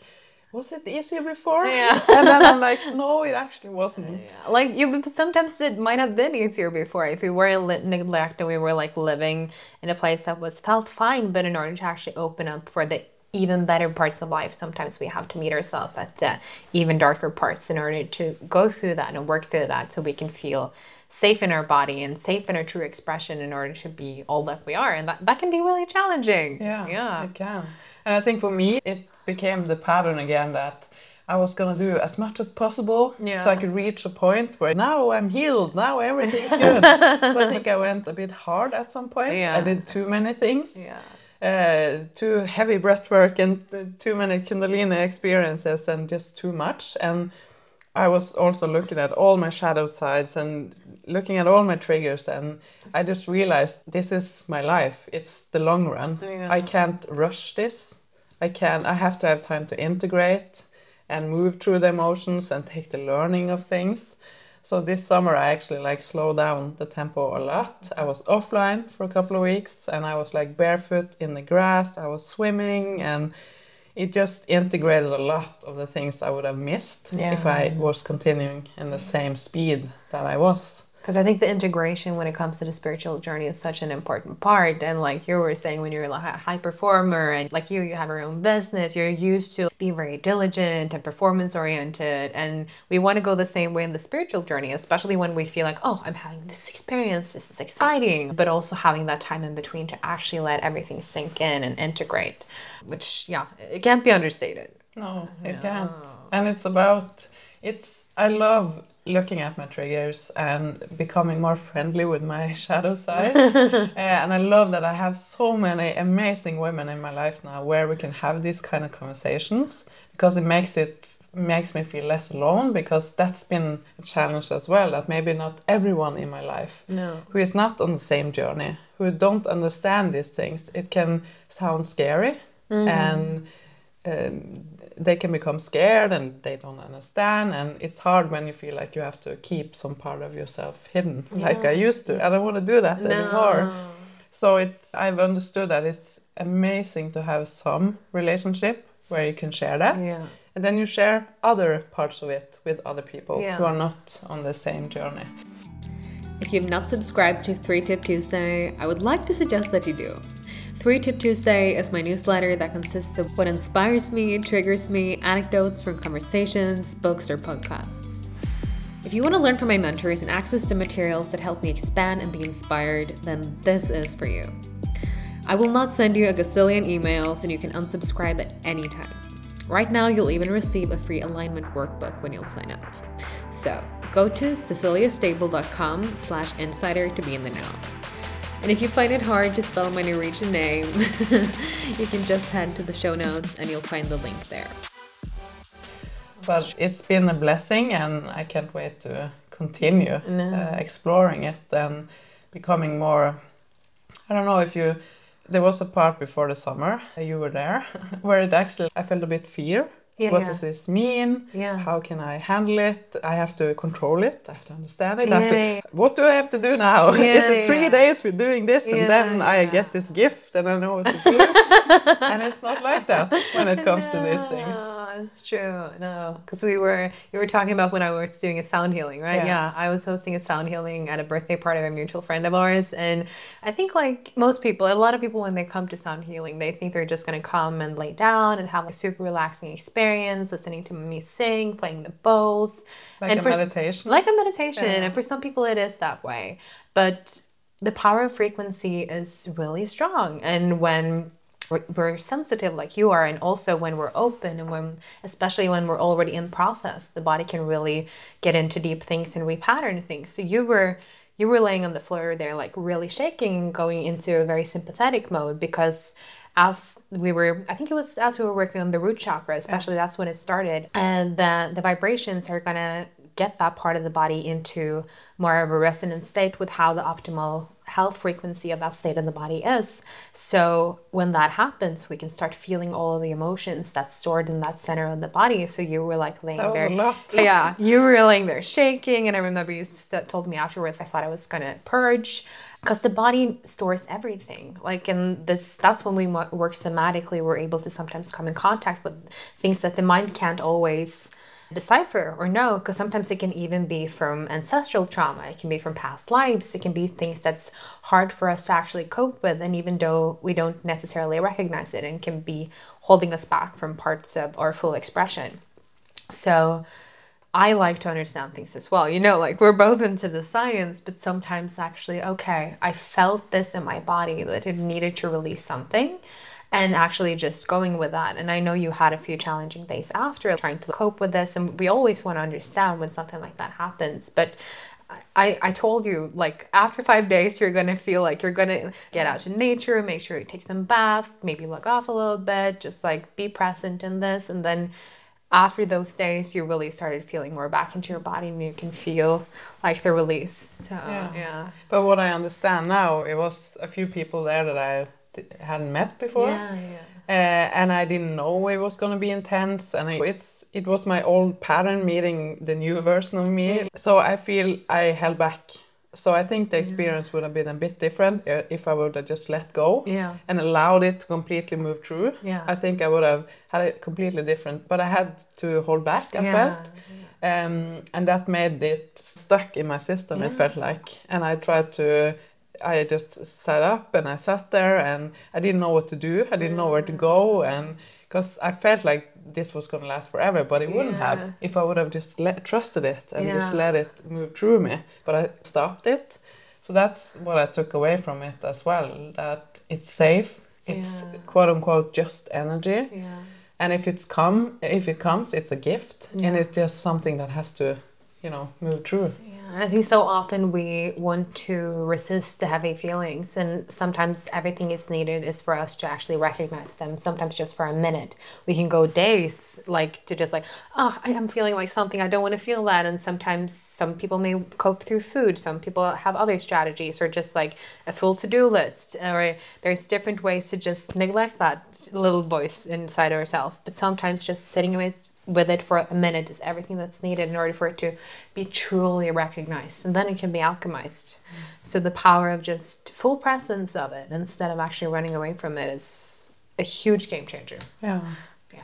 was it easier before? Yeah. and then I'm like, no, it actually wasn't. Yeah. Like you, sometimes it might have been easier before if we were neglected. We were like living in a place that was felt fine, but in order to actually open up for the even better parts of life, sometimes we have to meet ourselves at the even darker parts in order to go through that and work through that, so we can feel safe in our body and safe in our true expression in order to be all that we are, and that that can be really challenging. Yeah, yeah. it can. And I think for me, it became the pattern again that I was gonna do as much as possible so I could reach a point where now I'm healed, now everything's good. so I think I went a bit hard at some point. Yeah. I did too many things. Yeah. Uh, too heavy breath work and uh, too many Kundalini experiences and just too much. And I was also looking at all my shadow sides and looking at all my triggers and I just realized this is my life. It's the long run. Yeah. I can't rush this. I can I have to have time to integrate and move through the emotions and take the learning of things. So this summer I actually like slowed down the tempo a lot. I was offline for a couple of weeks and I was like barefoot in the grass. I was swimming and it just integrated a lot of the things I would have missed if I was continuing in the same speed that I was. Because I think the integration when it comes to the spiritual journey is such an important part. And like you were saying, when you're a high performer and like you, you have your own business, you're used to being very diligent and performance oriented. And we want to go the same way in the spiritual journey, especially when we feel like, oh, I'm having this experience, this is exciting, but also having that time in between to actually let everything sink in and integrate, which, yeah, it can't be understated. No, it can't. And it's about it's I love looking at my triggers and becoming more friendly with my shadow sides. uh, and I love that I have so many amazing women in my life now where we can have these kind of conversations because it makes it makes me feel less alone because that's been a challenge as well that maybe not everyone in my life No. who is not on the same journey who don't understand these things it can sound scary and um, they can become scared and they don't understand. And it's hard when you feel like you have to keep some part of yourself hidden like i used to. I don't want to do that anymore. So it's i've understood that it's amazing to have some relationship where you can share that. Yeah. and then you share other parts of it with other people Yeah. who are not on the same journey. If you've not subscribed to 3 Tip Tuesday, I would like to suggest that you do. 3 Tip Tuesday is my newsletter that consists of what inspires me, triggers me, anecdotes from conversations, books, or podcasts. If you want to learn from my mentors and access to materials that help me expand and be inspired, then this is for you. I will not send you a gazillion emails and you can unsubscribe at any time. Right now, you'll even receive a free alignment workbook when you'll sign up. So go to ceciliastable.com slash insider to be in the know. And if you find it hard to spell my Norwegian name, you can just head to the show notes and you'll find the link there. but it's been a blessing and i can't wait to continue uh, exploring it and becoming more i don't know if you there was a part before the summer you were there where it actually i felt a bit fear Yeah, what yeah. does this mean Yeah. how can i handle it i have to control it i have to understand it I have to, Yeah, yeah. what do i have to do now Yeah, is it three yeah. days we're doing this Yeah, and then i get this gift and i know what to do and it's not like that when it comes to these things No, it's true. No, because we were you were talking about when I was doing a sound healing, right? Yeah. Yeah. I was hosting a sound healing at a birthday party of a mutual friend of ours, and I think like most people, a lot of people when they come to sound healing, they think they're just gonna come and lay down and have a super relaxing experience, listening to me sing, playing the bowls, like and a for meditation. like a meditation. Yeah. and for some people it is that way. But the power of frequency is really strong. And when we're- we're sensitive like you are and also when we're open and when especially when we're already in process the body can really get into deep things and repattern things. So you were you were laying on the floor there like really shaking going into a very sympathetic mode because as we were i think it was as we were working on the root chakra especially that's when it started and the the vibrations are gonna get that part of the body into more of a resonant state with how the optimal health frequency of that state of the body is. So when that happens, we can start feeling all of the emotions that's stored in that center of the body. So you were like laying That was there. yeah, you were laying there shaking, and I remember you told me afterwards. I thought I was gonna purge because the body stores everything. Like, and this that's when we work somatically. We're able to sometimes come in contact with things that the mind can't always decipher or know because sometimes it can even be from ancestral trauma it can be from past lives it can be things that's hard for us to actually cope with and even though we don't necessarily recognize it and can be holding us back from parts of our full expression so I like to understand things as well. You know, like we're both into the science, but sometimes actually, okay, I felt this in my body that it needed to release something and actually just going with that. And I know you had a few challenging days after trying to cope with this. And we always want to understand when something like that happens. But I, I told you, like, after five days, you're going to feel like you're going to get out to nature, make sure you take some bath, maybe look off a little bit, just like be present in this. And then after those days, you really started feeling more back into your body and you can feel like the release. So, yeah. yeah. But what I understand now, it was a few people there that I hadn't met before. Yeah, yeah. Uh, and I didn't know it was gonna be intense, and I, it's it was my old pattern meeting the new version of me. So I feel I held back so I think the experience yeah. would have been a bit different uh, if I would have just let go yeah. and allowed it to completely move through. Yeah. I think I would have had it completely different, but I had to hold back. I felt, um, and that made it stuck in my system. It felt like, and I tried to. I just sat up and I sat there and I didn't know what to do. I didn't know where to go and because I felt like this was going to last forever, but it wouldn't have if I would have just let, trusted it and yeah. just let it move through me. But I stopped it. So that's what I took away from it as well that it's safe, it's yeah. quote unquote just energy. And if it's come if it comes, it's a gift and it's just something that has to, you know, move through. I think so often we want to resist the heavy feelings, and sometimes everything is needed is for us to actually recognize them. Sometimes just for a minute, we can go days like to just like, oh, I am feeling like something. I don't want to feel that. And sometimes some people may cope through food. Some people have other strategies, or just like a full to do list. Or there's different ways to just neglect that little voice inside ourselves. But sometimes just sitting with with it for a minute is everything that's needed in order for it to be truly recognized and then it can be alchemized mm. so the power of just full presence of it instead of actually running away from it is a huge game changer yeah yeah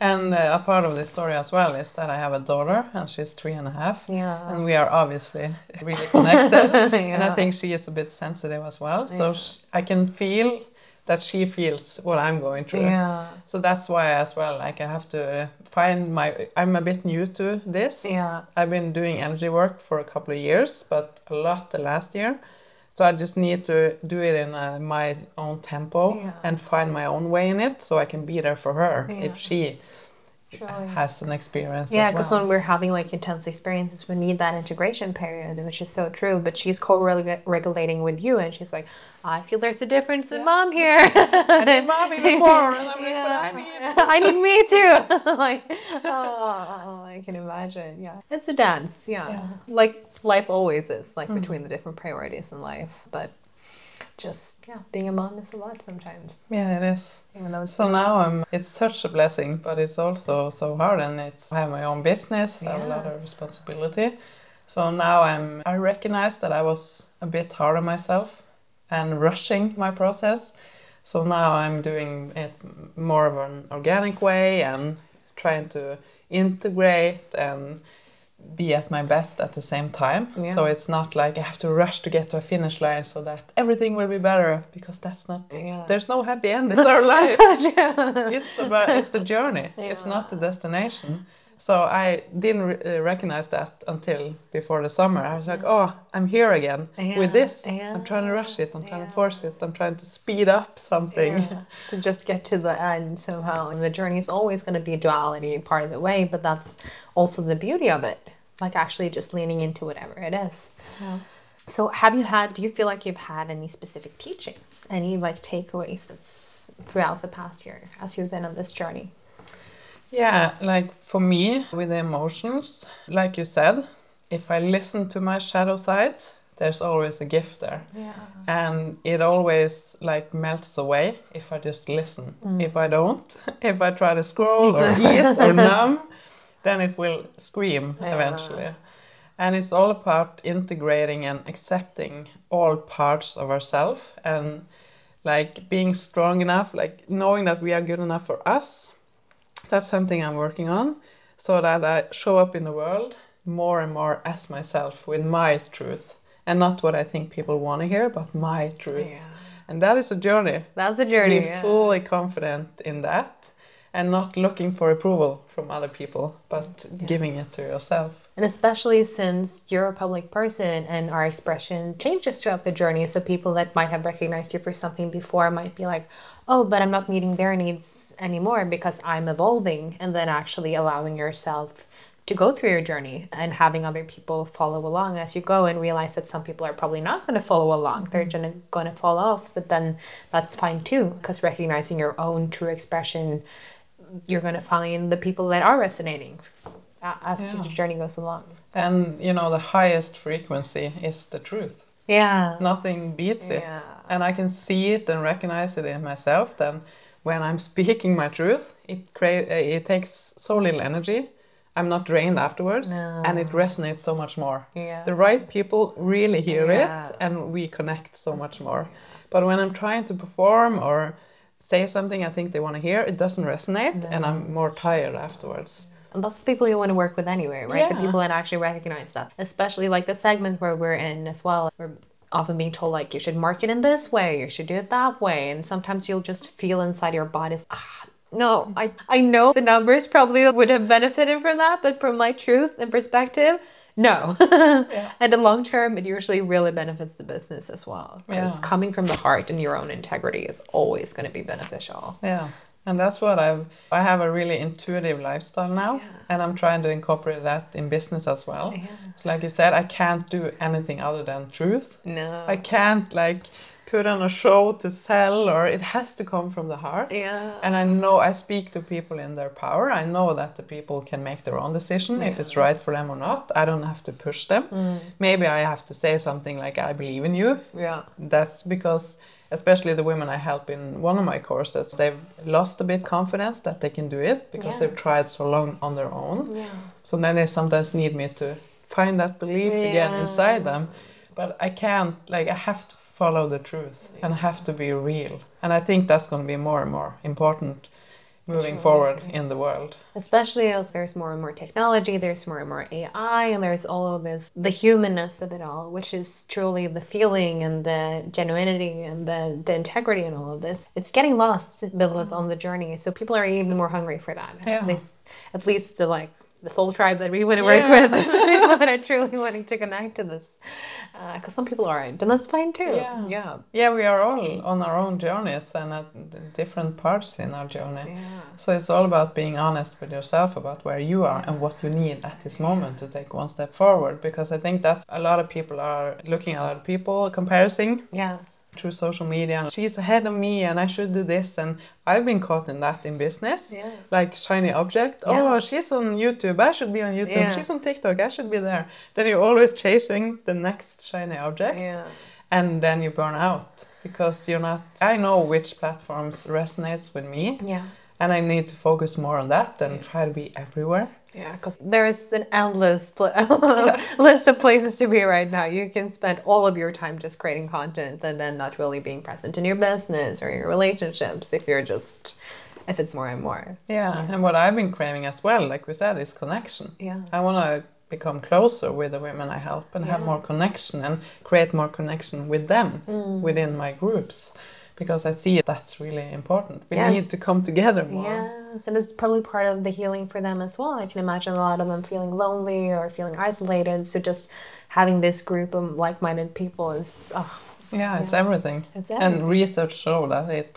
and uh, a part of the story as well is that I have a daughter and she's three and a half. Yeah. And we are obviously really connected. yeah. And I think she is a bit sensitive as well. So yeah. I can feel that she feels what I'm going through. Yeah. So that's why as well, like I have to find my. I'm a bit new to this. Yeah. I've been doing energy work for a couple of years, but a lot the last year. So I just need to do it in uh, my own tempo yeah. and find my own way in it, so I can be there for her yeah. if she Truly. has an experience. Yeah, because well. when we're having like intense experiences, we need that integration period, which is so true. But she's co-regulating with you, and she's like, "I feel there's a difference yeah. in mom here." I need mommy before, and I'm yeah. like, I need, I need me too. like, oh, I can imagine. Yeah, it's a dance. Yeah, yeah. like life always is, like mm-hmm. between the different priorities in life, but just yeah, being a mom is a lot sometimes. Yeah, it is. Even though so now I'm. It's such a blessing, but it's also so hard, and it's I have my own business. Yeah. I have a lot of responsibility. So now I'm. I recognize that I was a bit hard on myself and rushing my process. So now I'm doing it more of an organic way and trying to integrate and be at my best at the same time. Yeah. So it's not like I have to rush to get to a finish line so that everything will be better because that's not. Yeah. There's no happy end. It's our life. it's about it's the journey. Yeah. It's not the destination. So I didn't re uh, recognize that until before the summer. I was like, oh, I'm here again with this. I'm trying to rush it. I'm trying to force it. I'm trying to speed up something. So just get to the end somehow. And the journey is always going to be duality part of the way, but that's also the beauty of it like actually just leaning into whatever it is. Yeah. So have you had do you feel like you've had any specific teachings, any like takeaways that's throughout the past year as you've been on this journey? Yeah, like for me with the emotions, like you said, if I listen to my shadow sides, there's always a gift there. Yeah. And it always like melts away if I just listen. Mm. If I don't, if I try to scroll or eat or numb, then it will scream yeah. eventually. And it's all about integrating and accepting all parts of ourselves and like being strong enough, like knowing that we are good enough for us. That's something I'm working on so that I show up in the world more and more as myself with my truth and not what I think people want to hear, but my truth. Yeah. And that is a journey. That's a journey. Be yeah. fully confident in that and not looking for approval from other people, but yeah. giving it to yourself. And especially since you're a public person and our expression changes throughout the journey. So people that might have recognized you for something before might be like, oh, but I'm not meeting their needs anymore because I'm evolving. And then actually allowing yourself to go through your journey and having other people follow along as you go and realize that some people are probably not going to follow along. They're mm-hmm. going to fall off, but then that's fine too because recognizing your own true expression you're going to find the people that are resonating as Yeah. the journey goes along. And you know, the highest frequency is the truth. Yeah. Nothing beats it. Yeah. And I can see it and recognize it in myself. Then, when I'm speaking my truth, it cra- uh, it takes so little energy. I'm not drained afterwards, No. and it resonates so much more. Yeah. The right people really hear Yeah. it, and we connect so much more. But when I'm trying to perform or say something I think they want to hear, it doesn't resonate, and I'm more tired afterwards. And that's the people you want to work with anyway, right? The people that actually recognize that. Especially like the segment where we're in as well. We're often being told like you should market in this way, you should do it that way. And sometimes you'll just feel inside your body, ah, no, I, I know the numbers probably would have benefited from that, but from my truth and perspective, no. And the long term, it usually really benefits the business as well. Because Yeah. coming from the heart and your own integrity is always going to be beneficial. Yeah. And that's what I've I have a really intuitive lifestyle now and I'm trying to incorporate that in business as well. So like you said, I can't do anything other than truth. No. I can't like put on a show to sell or it has to come from the heart. Yeah. And I know I speak to people in their power. I know that the people can make their own decision if it's right for them or not. I don't have to push them. Mm. Maybe I have to say something like I believe in you. yeah. That's because especially the women I help in one of my courses, they've lost a bit confidence that they can do it because Yeah. they've tried so long on their own. Yeah. So then they sometimes need me to find that belief again inside them. But I can't, like, I have to follow the truth and have to be real. And I think that's going to be more and more important moving forward in the world. Especially as there's more and more technology, there's more and more AI, and there's all of this, the humanness of it all, which is truly the feeling and the genuinity and the, the integrity and all of this. It's getting lost mm-hmm. on the journey. So people are even more hungry for that. Yeah. They, at least the like, the soul tribe that we want to work with, people that are truly wanting to connect to this. Uh, because some people aren't, and that's fine too. Yeah. Yeah. Yeah, we are all on our own journeys and at different parts in our journey. Yeah. So it's all about being honest with yourself about where you are and what you need at this moment to take one step forward. Because I think that's a lot of people are looking at other people, comparing Yeah. Through social media. And She's ahead of me and I should do this. And I've been caught in that in business. Yeah. Like shiny object. Yeah. Oh, she's on YouTube. I should be on YouTube. Yeah. She's on TikTok. I should be there. Then you're always chasing the next shiny object Yeah. and then you burn out because you're not i know which platforms resonates with me Yeah. And i need to focus more on that and try to be everywhere Yeah, because there's an endless list of places to be right now. You can spend all of your time just creating content and then not really being present in your business or your relationships if you're just, if it's more and more. yeah and what i've been craving as well like we said is connection Yeah. i want to become closer with the women i help and have more connection and create more connection with them Mm. within my groups because i see that's really important we Yes. need to come together more Yes, and it's probably part of the healing for them as well. I can imagine a lot of them feeling lonely or feeling isolated. So just having this group of like-minded people is, oh, Yeah, it's everything. It's And research show that it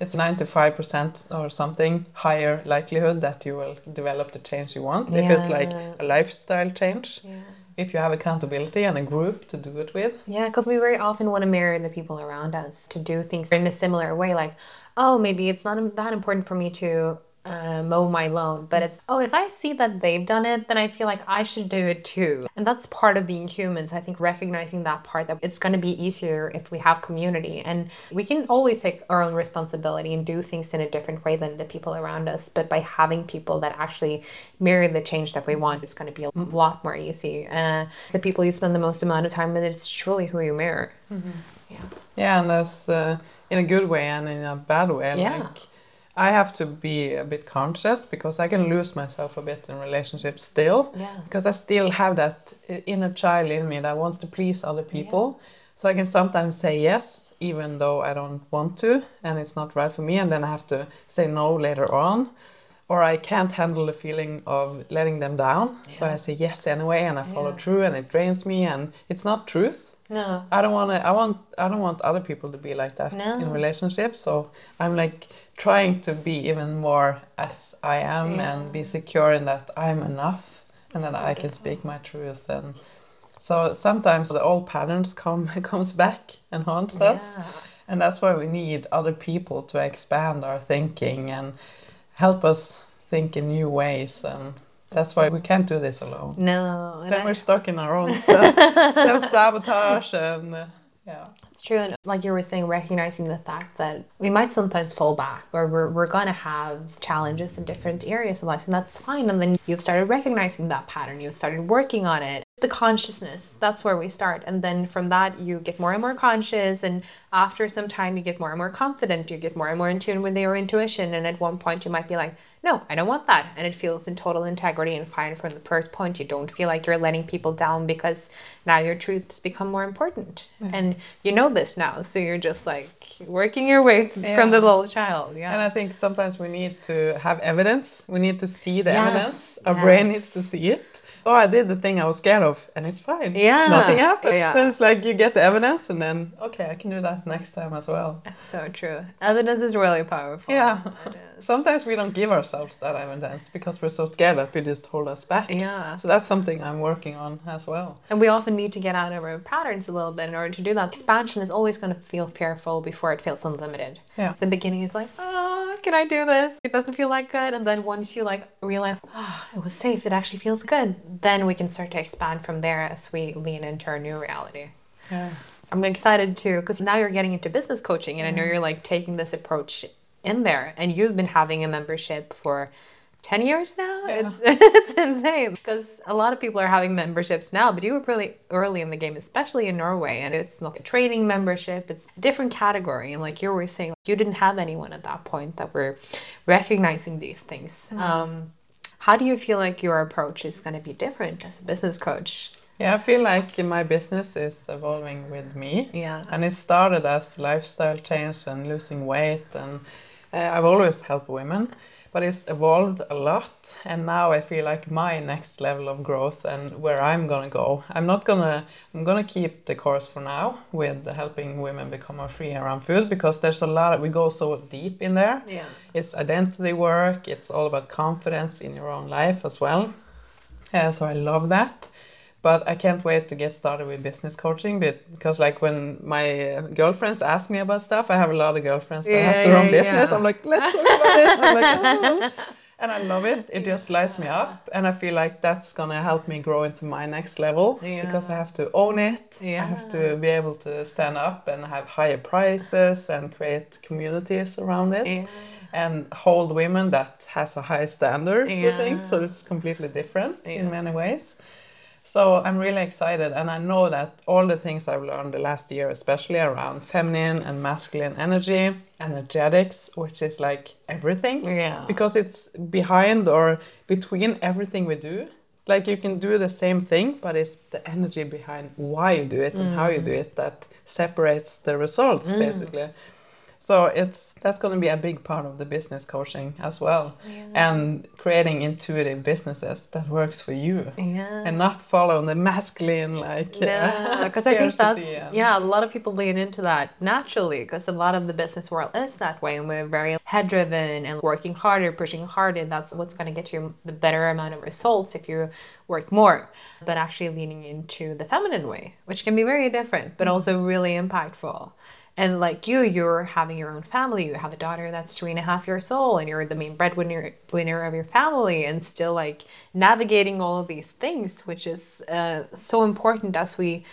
it's 95% or something higher likelihood that you will develop the change you want if it's like a lifestyle change. yeah. If you have accountability and a group to do it with. Yeah, because we very often want to mirror the people around us to do things in a similar way. Like, oh, maybe it's not that important for me to uh, mow my lawn, but it's, oh, if I see that they've done it, then I feel like I should do it too. And that's part of being human. So I think recognizing that part that it's going to be easier if we have community. And we can always take our own responsibility and do things in a different way than the people around us. But by having people that actually mirror the change that we want, it's going to be a lot more easy. Uh, the people you spend the most amount of time with, it's truly who you mirror. Yeah. Yeah, and that's uh, in a good way and in a bad way. Yeah. Like I have to be a bit conscious because I can lose myself a bit in relationships still. Yeah. Because I still have that inner child in me that wants to please other people. So I can sometimes say yes even though I don't want to and it's not right for me and then I have to say no later on. Or I can't handle the feeling of letting them down. So I say yes anyway and I follow Yeah. through and it drains me and it's not truth. No. I don't want to. I want. I don't want other people to be like that No. in relationships. So I'm like trying to be even more as I am Yeah. and be secure in that I'm enough and That's that I can speak my truth. And so sometimes the old patterns come comes back and haunts us, and that's why we need other people to expand our thinking and help us think in new ways and that's why we can't do this alone. No. Then we're stuck in our own self sabotage and uh, yeah. It's true. And like you were saying, recognizing the fact that we might sometimes fall back or we're, we're going to have challenges in different areas of life, and that's fine. And then you've started recognizing that pattern, you've started working on it. The consciousness, that's where we start. And then from that, you get more and more conscious. And after some time, you get more and more confident. You get more and more in tune with your intuition. And at one point, you might be like, no, I don't want that. And it feels in total integrity and fine from the first point. You don't feel like you're letting people down because now your truths become more important. Yeah. And you know this now. So you're just like working your way yeah. from the little child. Yeah. And I think sometimes we need to have evidence. We need to see the yes. evidence. Our yes. brain needs to see it oh, I did the thing I was scared of, and it's fine. Yeah. Nothing happened. Yeah. Then it's like you get the evidence, and then, okay, I can do that next time as well. That's so true. Evidence is really powerful. Yeah. Sometimes we don't give ourselves that evidence because we're so scared that we just hold us back. Yeah. So that's something I'm working on as well. And we often need to get out of our patterns a little bit in order to do that. Expansion is always going to feel fearful before it feels unlimited. Yeah. The beginning is like, oh, can I do this? It doesn't feel like good. And then once you like realize, oh, it was safe, it actually feels good, then we can start to expand from there as we lean into our new reality. Yeah. I'm excited too because now you're getting into business coaching and I know mm-hmm. you're like taking this approach in there and you've been having a membership for 10 years now yeah. it's it's insane because a lot of people are having memberships now but you were really early in the game especially in norway and it's not a training membership it's a different category and like you were saying you didn't have anyone at that point that were recognizing these things mm. um, how do you feel like your approach is going to be different as a business coach yeah, I feel like my business is evolving with me. Yeah. And it started as lifestyle change and losing weight and uh, I've always helped women, but it's evolved a lot. And now I feel like my next level of growth and where I'm gonna go. I'm not gonna. I'm gonna keep the course for now with helping women become more free around food because there's a lot. Of, we go so deep in there. Yeah. It's identity work. It's all about confidence in your own life as well. Uh, so I love that but I can't wait to get started with business coaching because like when my girlfriends ask me about stuff, I have a lot of girlfriends that yeah, have to run business. Yeah. I'm like, let's talk about it. I'm like, oh. and I love it. It just lights me up, and I feel like that's gonna help me grow into my next level because I have to own it. I have to be able to stand up and have higher prices and create communities around it. And hold women that has a high standard for things, so it's completely different in many ways. So I'm really excited, and I know that all the things I've learned the last year, especially around feminine and masculine energy, energetics, which is like everything, yeah. because it's behind or between everything we do. Like you can do the same thing, but it's the energy behind why you do it and how you do mm. it that separates the results, mm. basically. So it's that's going to be a big part of the business coaching as well, yeah. and creating intuitive businesses that works for you, yeah. and not follow the masculine like. Yeah, because I think that's and... yeah. A lot of people lean into that naturally because a lot of the business world is that way, and we're very head driven and working harder, pushing harder. That's what's going to get you the better amount of results if you work more. But actually leaning into the feminine way, which can be very different, but mm. also really impactful. And like you, you're having your own family. You have a daughter that's three and a half years old, and you're the main breadwinner winner of your family, and still like navigating all of these things, which is uh, so important as we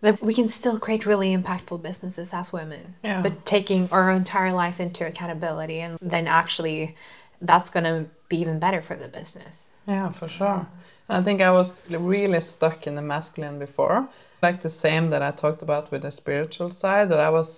that we can still create really impactful businesses as women. Yeah. But taking our entire life into accountability, and then actually, that's gonna be even better for the business. Yeah, for sure. I think I was really stuck in the masculine before like the same that I talked about with the spiritual side that I was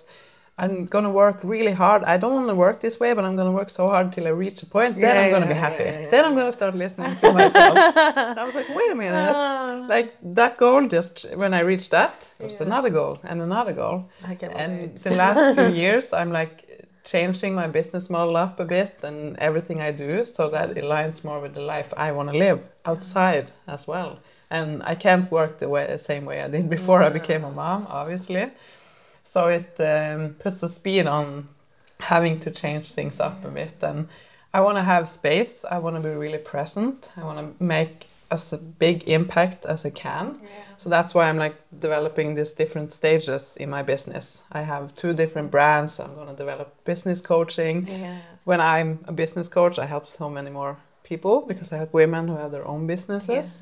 I'm gonna work really hard. I don't want to work this way, but I'm gonna work so hard till I reach a point. Then yeah, I'm gonna be happy. Yeah, then I'm gonna start listening to myself. and I was like, wait a minute. Uh, like that goal, just when I reached that, was another goal and another goal. and the last few years, I'm like changing my business model up a bit and everything I do so that it aligns more with the life I want to live outside as well and I can't work the way the same way I did before I became a mom, obviously. So it um, puts a speed on having to change things up a bit, and I want to have space. I want to be really present. I want to make as a big impact as I can. Yeah. So that's why I'm like developing these different stages in my business. I have two different brands. I'm going to develop business coaching. Yeah. When I'm a business coach, I help so many more people because I help women who have their own businesses.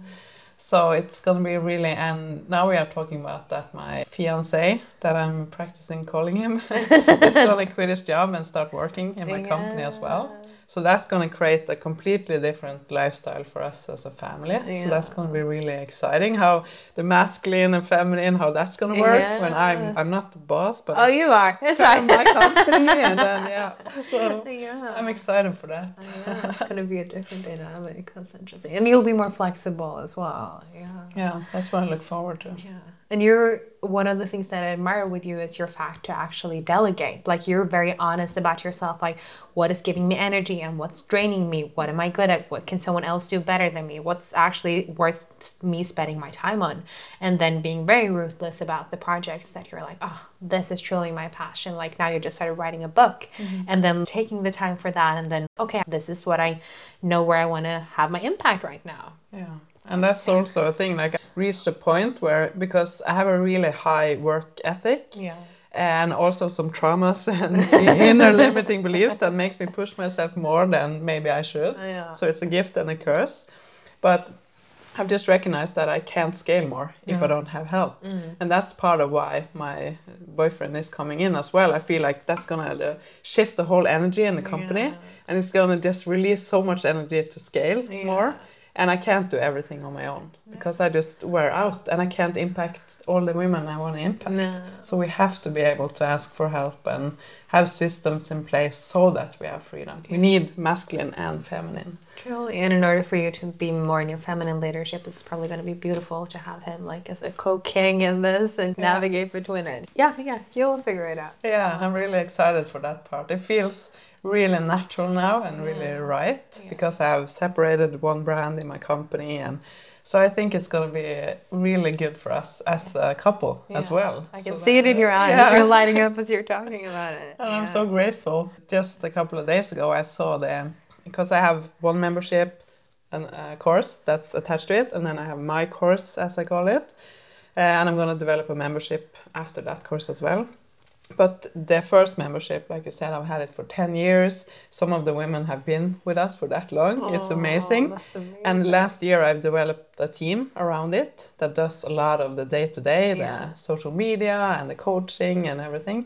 So it's going to be really, and now we are talking about that my fiance, that I'm practicing calling him, is to quit his job and start working in my company as well. So that's going to create a completely different lifestyle for us as a family. So that's going to be really exciting. How the masculine and feminine, how that's going to work when I'm I'm not the boss, but Oh, you are. That's it's right. my company, and then yeah. So yeah. I'm excited for that. yeah, it's going to be a different dynamic. That's interesting. And you'll be more flexible as well. Yeah. Yeah, that's what I look forward to. Yeah. And you're one of the things that I admire with you is your fact to actually delegate. Like you're very honest about yourself, like what is giving me energy and what's draining me. What am I good at? What can someone else do better than me? What's actually worth me spending my time on? And then being very ruthless about the projects that you're like, oh, this is truly my passion. Like now you just started writing a book mm-hmm. and then taking the time for that and then, okay, this is what I know where I want to have my impact right now. Yeah. And that's also a thing. Like I reached a point where because I have a really high work ethic. Yeah. And also some traumas and inner limiting beliefs that makes me push myself more than maybe I should. Oh, yeah. So it's a gift and a curse. But I've just recognized that I can't scale more if I don't have help. Mm. And that's part of why my boyfriend is coming in as well. I feel like that's going to uh, shift the whole energy in the company Yeah. and it's going to just release so much energy to scale more. And I can't do everything on my own mm. because I just wear out and I can't impact all the women I want to impact. No. So we have to be able to ask for help and have systems in place so that we have freedom. We need masculine and feminine. Truly, and in order for you to be more in your feminine leadership, it's probably going to be beautiful to have him like as a co-king in this and navigate between it. Yeah, yeah, you'll figure it out. Yeah, I'm really excited for that part. It feels really natural now and really right because I have separated one brand in my company and so I think it's going to be really good for us as a couple as well. I can So see it in your eyes. Yeah. You're lighting up as you're talking about it. And I'm so grateful. Just a couple of days ago, I saw the because I have one membership and a course that's attached to it, and then I have my course, as I call it, and I'm going to develop a membership after that course as well. But the first membership, like you said, I've had it for 10 years. Some of the women have been with us for that long. it's Oh, amazing. that's amazing. And last year, I've developed a team around it that does a lot of the day to day, the social media and the coaching and everything.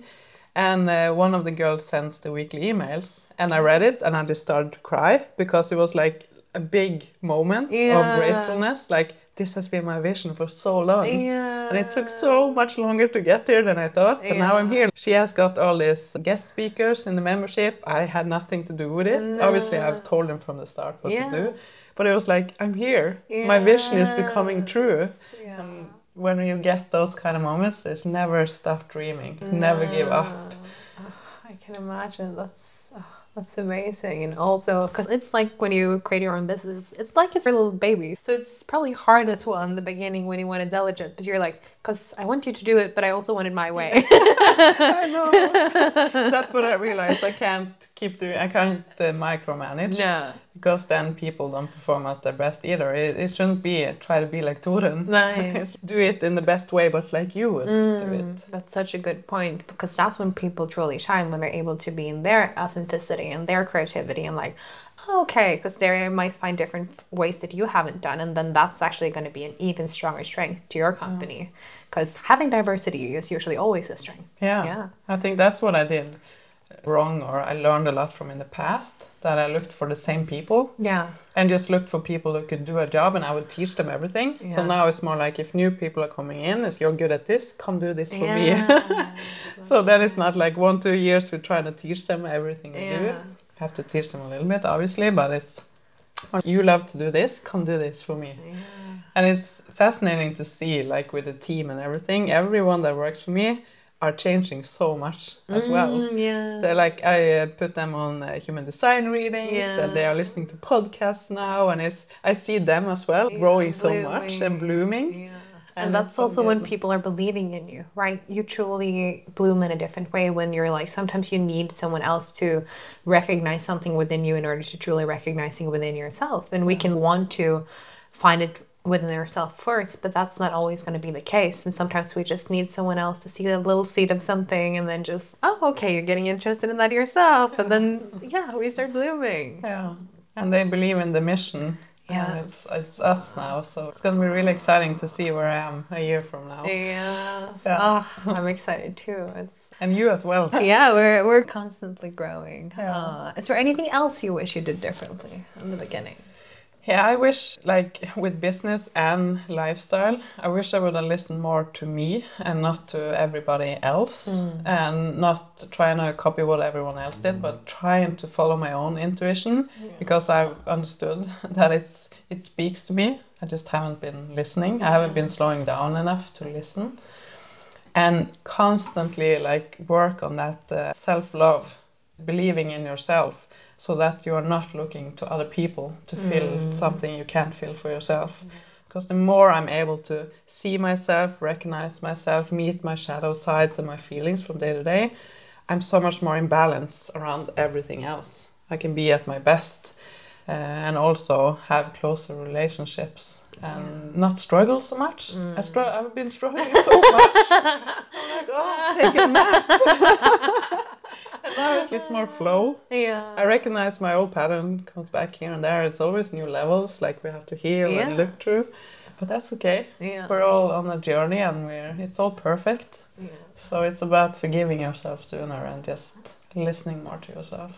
And uh, one of the girls sends the weekly emails, and I read it and I just started to cry because it was like a big moment Yeah. of gratefulness. Like, this has been my vision for so long. yeah. And it took so much longer to get there than I thought, but now I'm here. She has got all these guest speakers in the membership. I had nothing to do with it. Obviously, I've told them from the start what Yeah. to do, but it was like, I'm here. My vision is becoming true. Yeah. And when you get those kind of moments, it's never stop dreaming, never give up. I can imagine that's oh, that's amazing, and also because it's like when you create your own business, it's like it's a little baby. So it's probably hard as well in the beginning when you want to delegate, but you're like, because I want you to do it, but I also want it my way. I know. That's what I realized. I can't keep doing. I can't uh, micromanage. no, Because then people don't perform at their best either. It, it shouldn't be try to be like Torunn. Right. Do it in the best way, but like you would do it. That's such a good point because that's when people truly shine when they're able to be in their authenticity and their creativity and like, oh, okay, because there they might find different ways that you haven't done, and then that's actually going to be an even stronger strength to your company mm. because having diversity is usually always a strength. Yeah. Yeah. I think that's what I did wrong, or I learned a lot from in the past. That I looked for the same people Yeah. and just looked for people who could do a job, and I would teach them everything. So now it's more like if new people are coming in, is you're good at this, come do this for me. So then it's not like one two years we're trying to teach them everything we do. Yeah. Have to teach them a little bit, obviously, but it's you love to do this, come do this for me. And it's fascinating to see, like with the team and everything, everyone that works for me are changing so much as well. Mm, yeah. They're like, I uh, put them on uh, human design readings, Yeah. and they are listening to podcasts now, and it's I see them as well growing so much and blooming. And And, that's so also when people are believing in you, right? You truly bloom in a different way when you're like, sometimes you need someone else to recognize something within you in order to truly recognizing within yourself. And we can want to find it within ourselves first, but that's not always going to be the case. And sometimes we just need someone else to see a little seed of something and then just, oh, okay, you're getting interested in that yourself. And then, yeah, we start blooming. Yeah. And they believe in the mission. Yeah. It's, it's us now. So it's going to be really exciting to see where I am a year from now. Yes. Yeah. Oh, I'm excited too. It's And you as well. yeah, we're we're constantly growing. Yeah. Uh, is there anything else you wish you did differently in the beginning? Yeah, I wish, like with business and lifestyle, I wish I would have listened more to me and not to everybody else, and not trying to copy what everyone else did, but trying to follow my own intuition because I've understood that it's it speaks to me. I just haven't been listening. I haven't been slowing down enough to listen, and constantly like work on that uh, self love, believing in yourself so that you are not looking to other people to fill mm. something you can't fill for yourself. Mm-hmm. Because the more I'm able to see myself, recognize myself, meet my shadow sides and my feelings from day to day, I'm so much more in balance around everything else. I can be at my best uh, and also have closer relationships and not struggle so much. Mm. I str- I've been struggling so much. I'm like, oh, take a nap. it's more flow. Yeah. I recognize my old pattern comes back here and there. It's always new levels, like we have to heal Yeah. and look through. But that's okay. Yeah. We're all on a journey and we're it's all perfect. Yeah. So it's about forgiving yourself sooner and just listening more to yourself.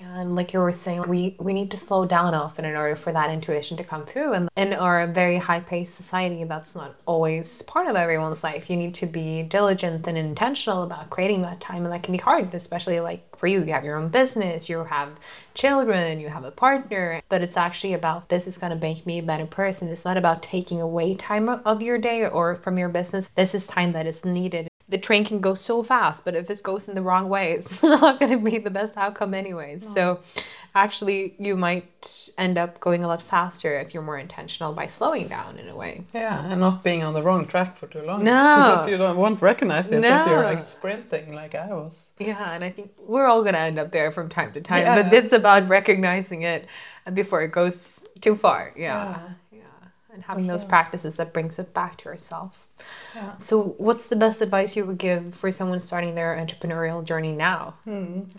And like you were saying, we, we need to slow down often in order for that intuition to come through. And in our very high paced society, that's not always part of everyone's life. You need to be diligent and intentional about creating that time, and that can be hard, especially like for you. You have your own business, you have children, you have a partner, but it's actually about this is going to make me a better person. It's not about taking away time of your day or from your business. This is time that is needed the train can go so fast, but if it goes in the wrong way, it's not going to be the best outcome, anyways. So, actually, you might end up going a lot faster if you're more intentional by slowing down in a way. Yeah, and not being on the wrong track for too long. No. Because you don't won't recognize it if you're like sprinting like I was. Yeah, and I think we're all going to end up there from time to time, Yeah. but it's about recognizing it before it goes too far. Yeah. Yeah. And having those practices that brings it back to yourself. Yeah. So, what's the best advice you would give for someone starting their entrepreneurial journey now?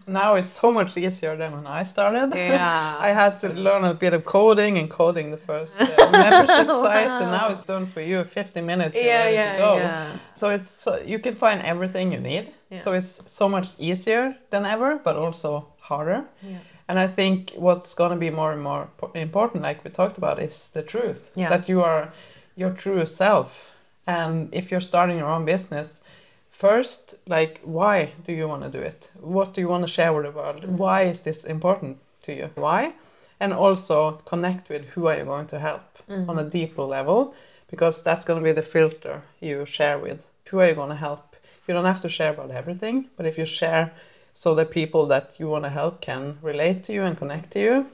Now it's so much easier than when I started. Yeah, I had to learn a bit of coding and coding the first uh, membership site, and now it's done for you. 50 minutes, you're Yeah, ready yeah, to go. yeah. So it's so, you can find everything you need. Yeah. So it's so much easier than ever, but also harder. Yeah. And I think what's going to be more and more important, like we talked about, is the truth. Yeah. That you are your true self. And if you're starting your own business, first, like, why do you want to do it? What do you want to share with the world? Why is this important to you? Why? And also connect with who are you going to help mm-hmm. on a deeper level, because that's going to be the filter you share with. Who are you going to help? You don't have to share about everything, but if you share so the people that you want to help can relate to you and connect to you,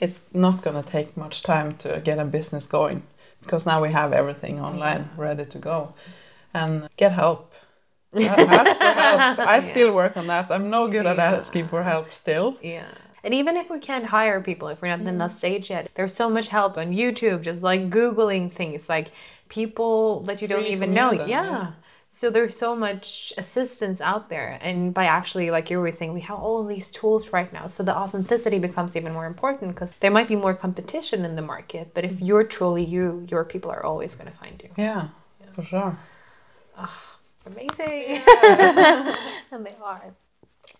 it's not going to take much time to get a business going because now we have everything online ready to go. And get help. Help. I still work on that. I'm no good at asking for help still. Yeah. And even if we can't hire people, if we're not in that stage yet, there's so much help on YouTube, just like Googling things, like people that you don't Free even know. Yeah. yeah. So there's so much assistance out there. And by actually, like you were saying, we have all these tools right now. So the authenticity becomes even more important because there might be more competition in the market. But if you're truly you, your people are always going to find you. yeah, for sure Amazing. and they are.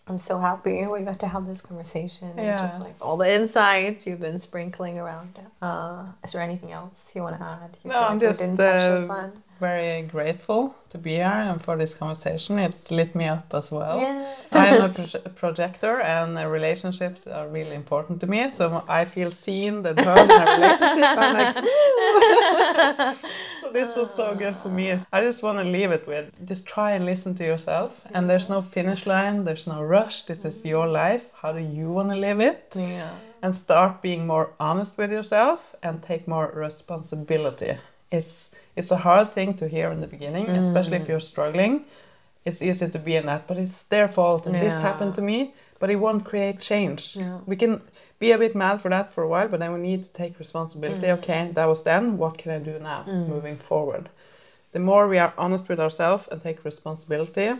I'm so happy we got to have this conversation. And Yeah. just like all the insights you've been sprinkling around. Uh, is there anything else you want to add? You No, feel I'm we just, didn't touch uh, upon? Very grateful to be here and for this conversation it lit me up as well Yeah. I'm a proje- projector, and relationships are really important to me. So I feel seen and heard in a relationship. I'm like, so this was so good for me. I just want to leave it with just try and listen to yourself. And there's no finish line. There's no rush. This is mm. your life. How do you want to live it? Yeah. And start being more honest with yourself and take more responsibility. It's it's a hard thing to hear in the beginning, especially if you're struggling it's easy to be in that, but it's their fault and this happened to me. But it won't create change. Yeah. We can be a bit mad for that for a while, but then we need to take responsibility. Mm. Okay, that was then. What can I do now, moving forward? The more we are honest with ourselves and take responsibility,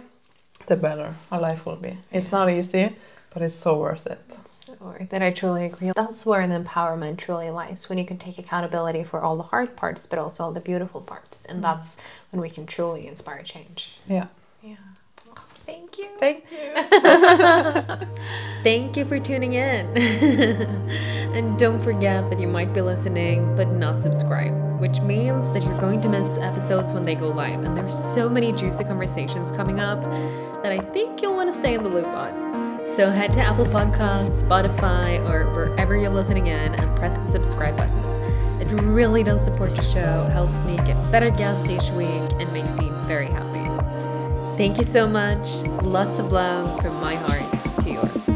the better our life will be. It's not easy, but it's so worth it. So worth it. I truly agree. That's where an empowerment truly lies when you can take accountability for all the hard parts, but also all the beautiful parts. And mm. that's when we can truly inspire change. Yeah. Yeah. Thank you. Thank you. Thank you for tuning in. and don't forget that you might be listening but not subscribed, which means that you're going to miss episodes when they go live. And there's so many juicy conversations coming up that I think you'll want to stay in the loop on. So head to Apple Podcasts, Spotify, or wherever you're listening in and press the subscribe button. It really does support the show, helps me get better guests each week, and makes me very happy. Thank you so much. Lots of love from my heart to yours.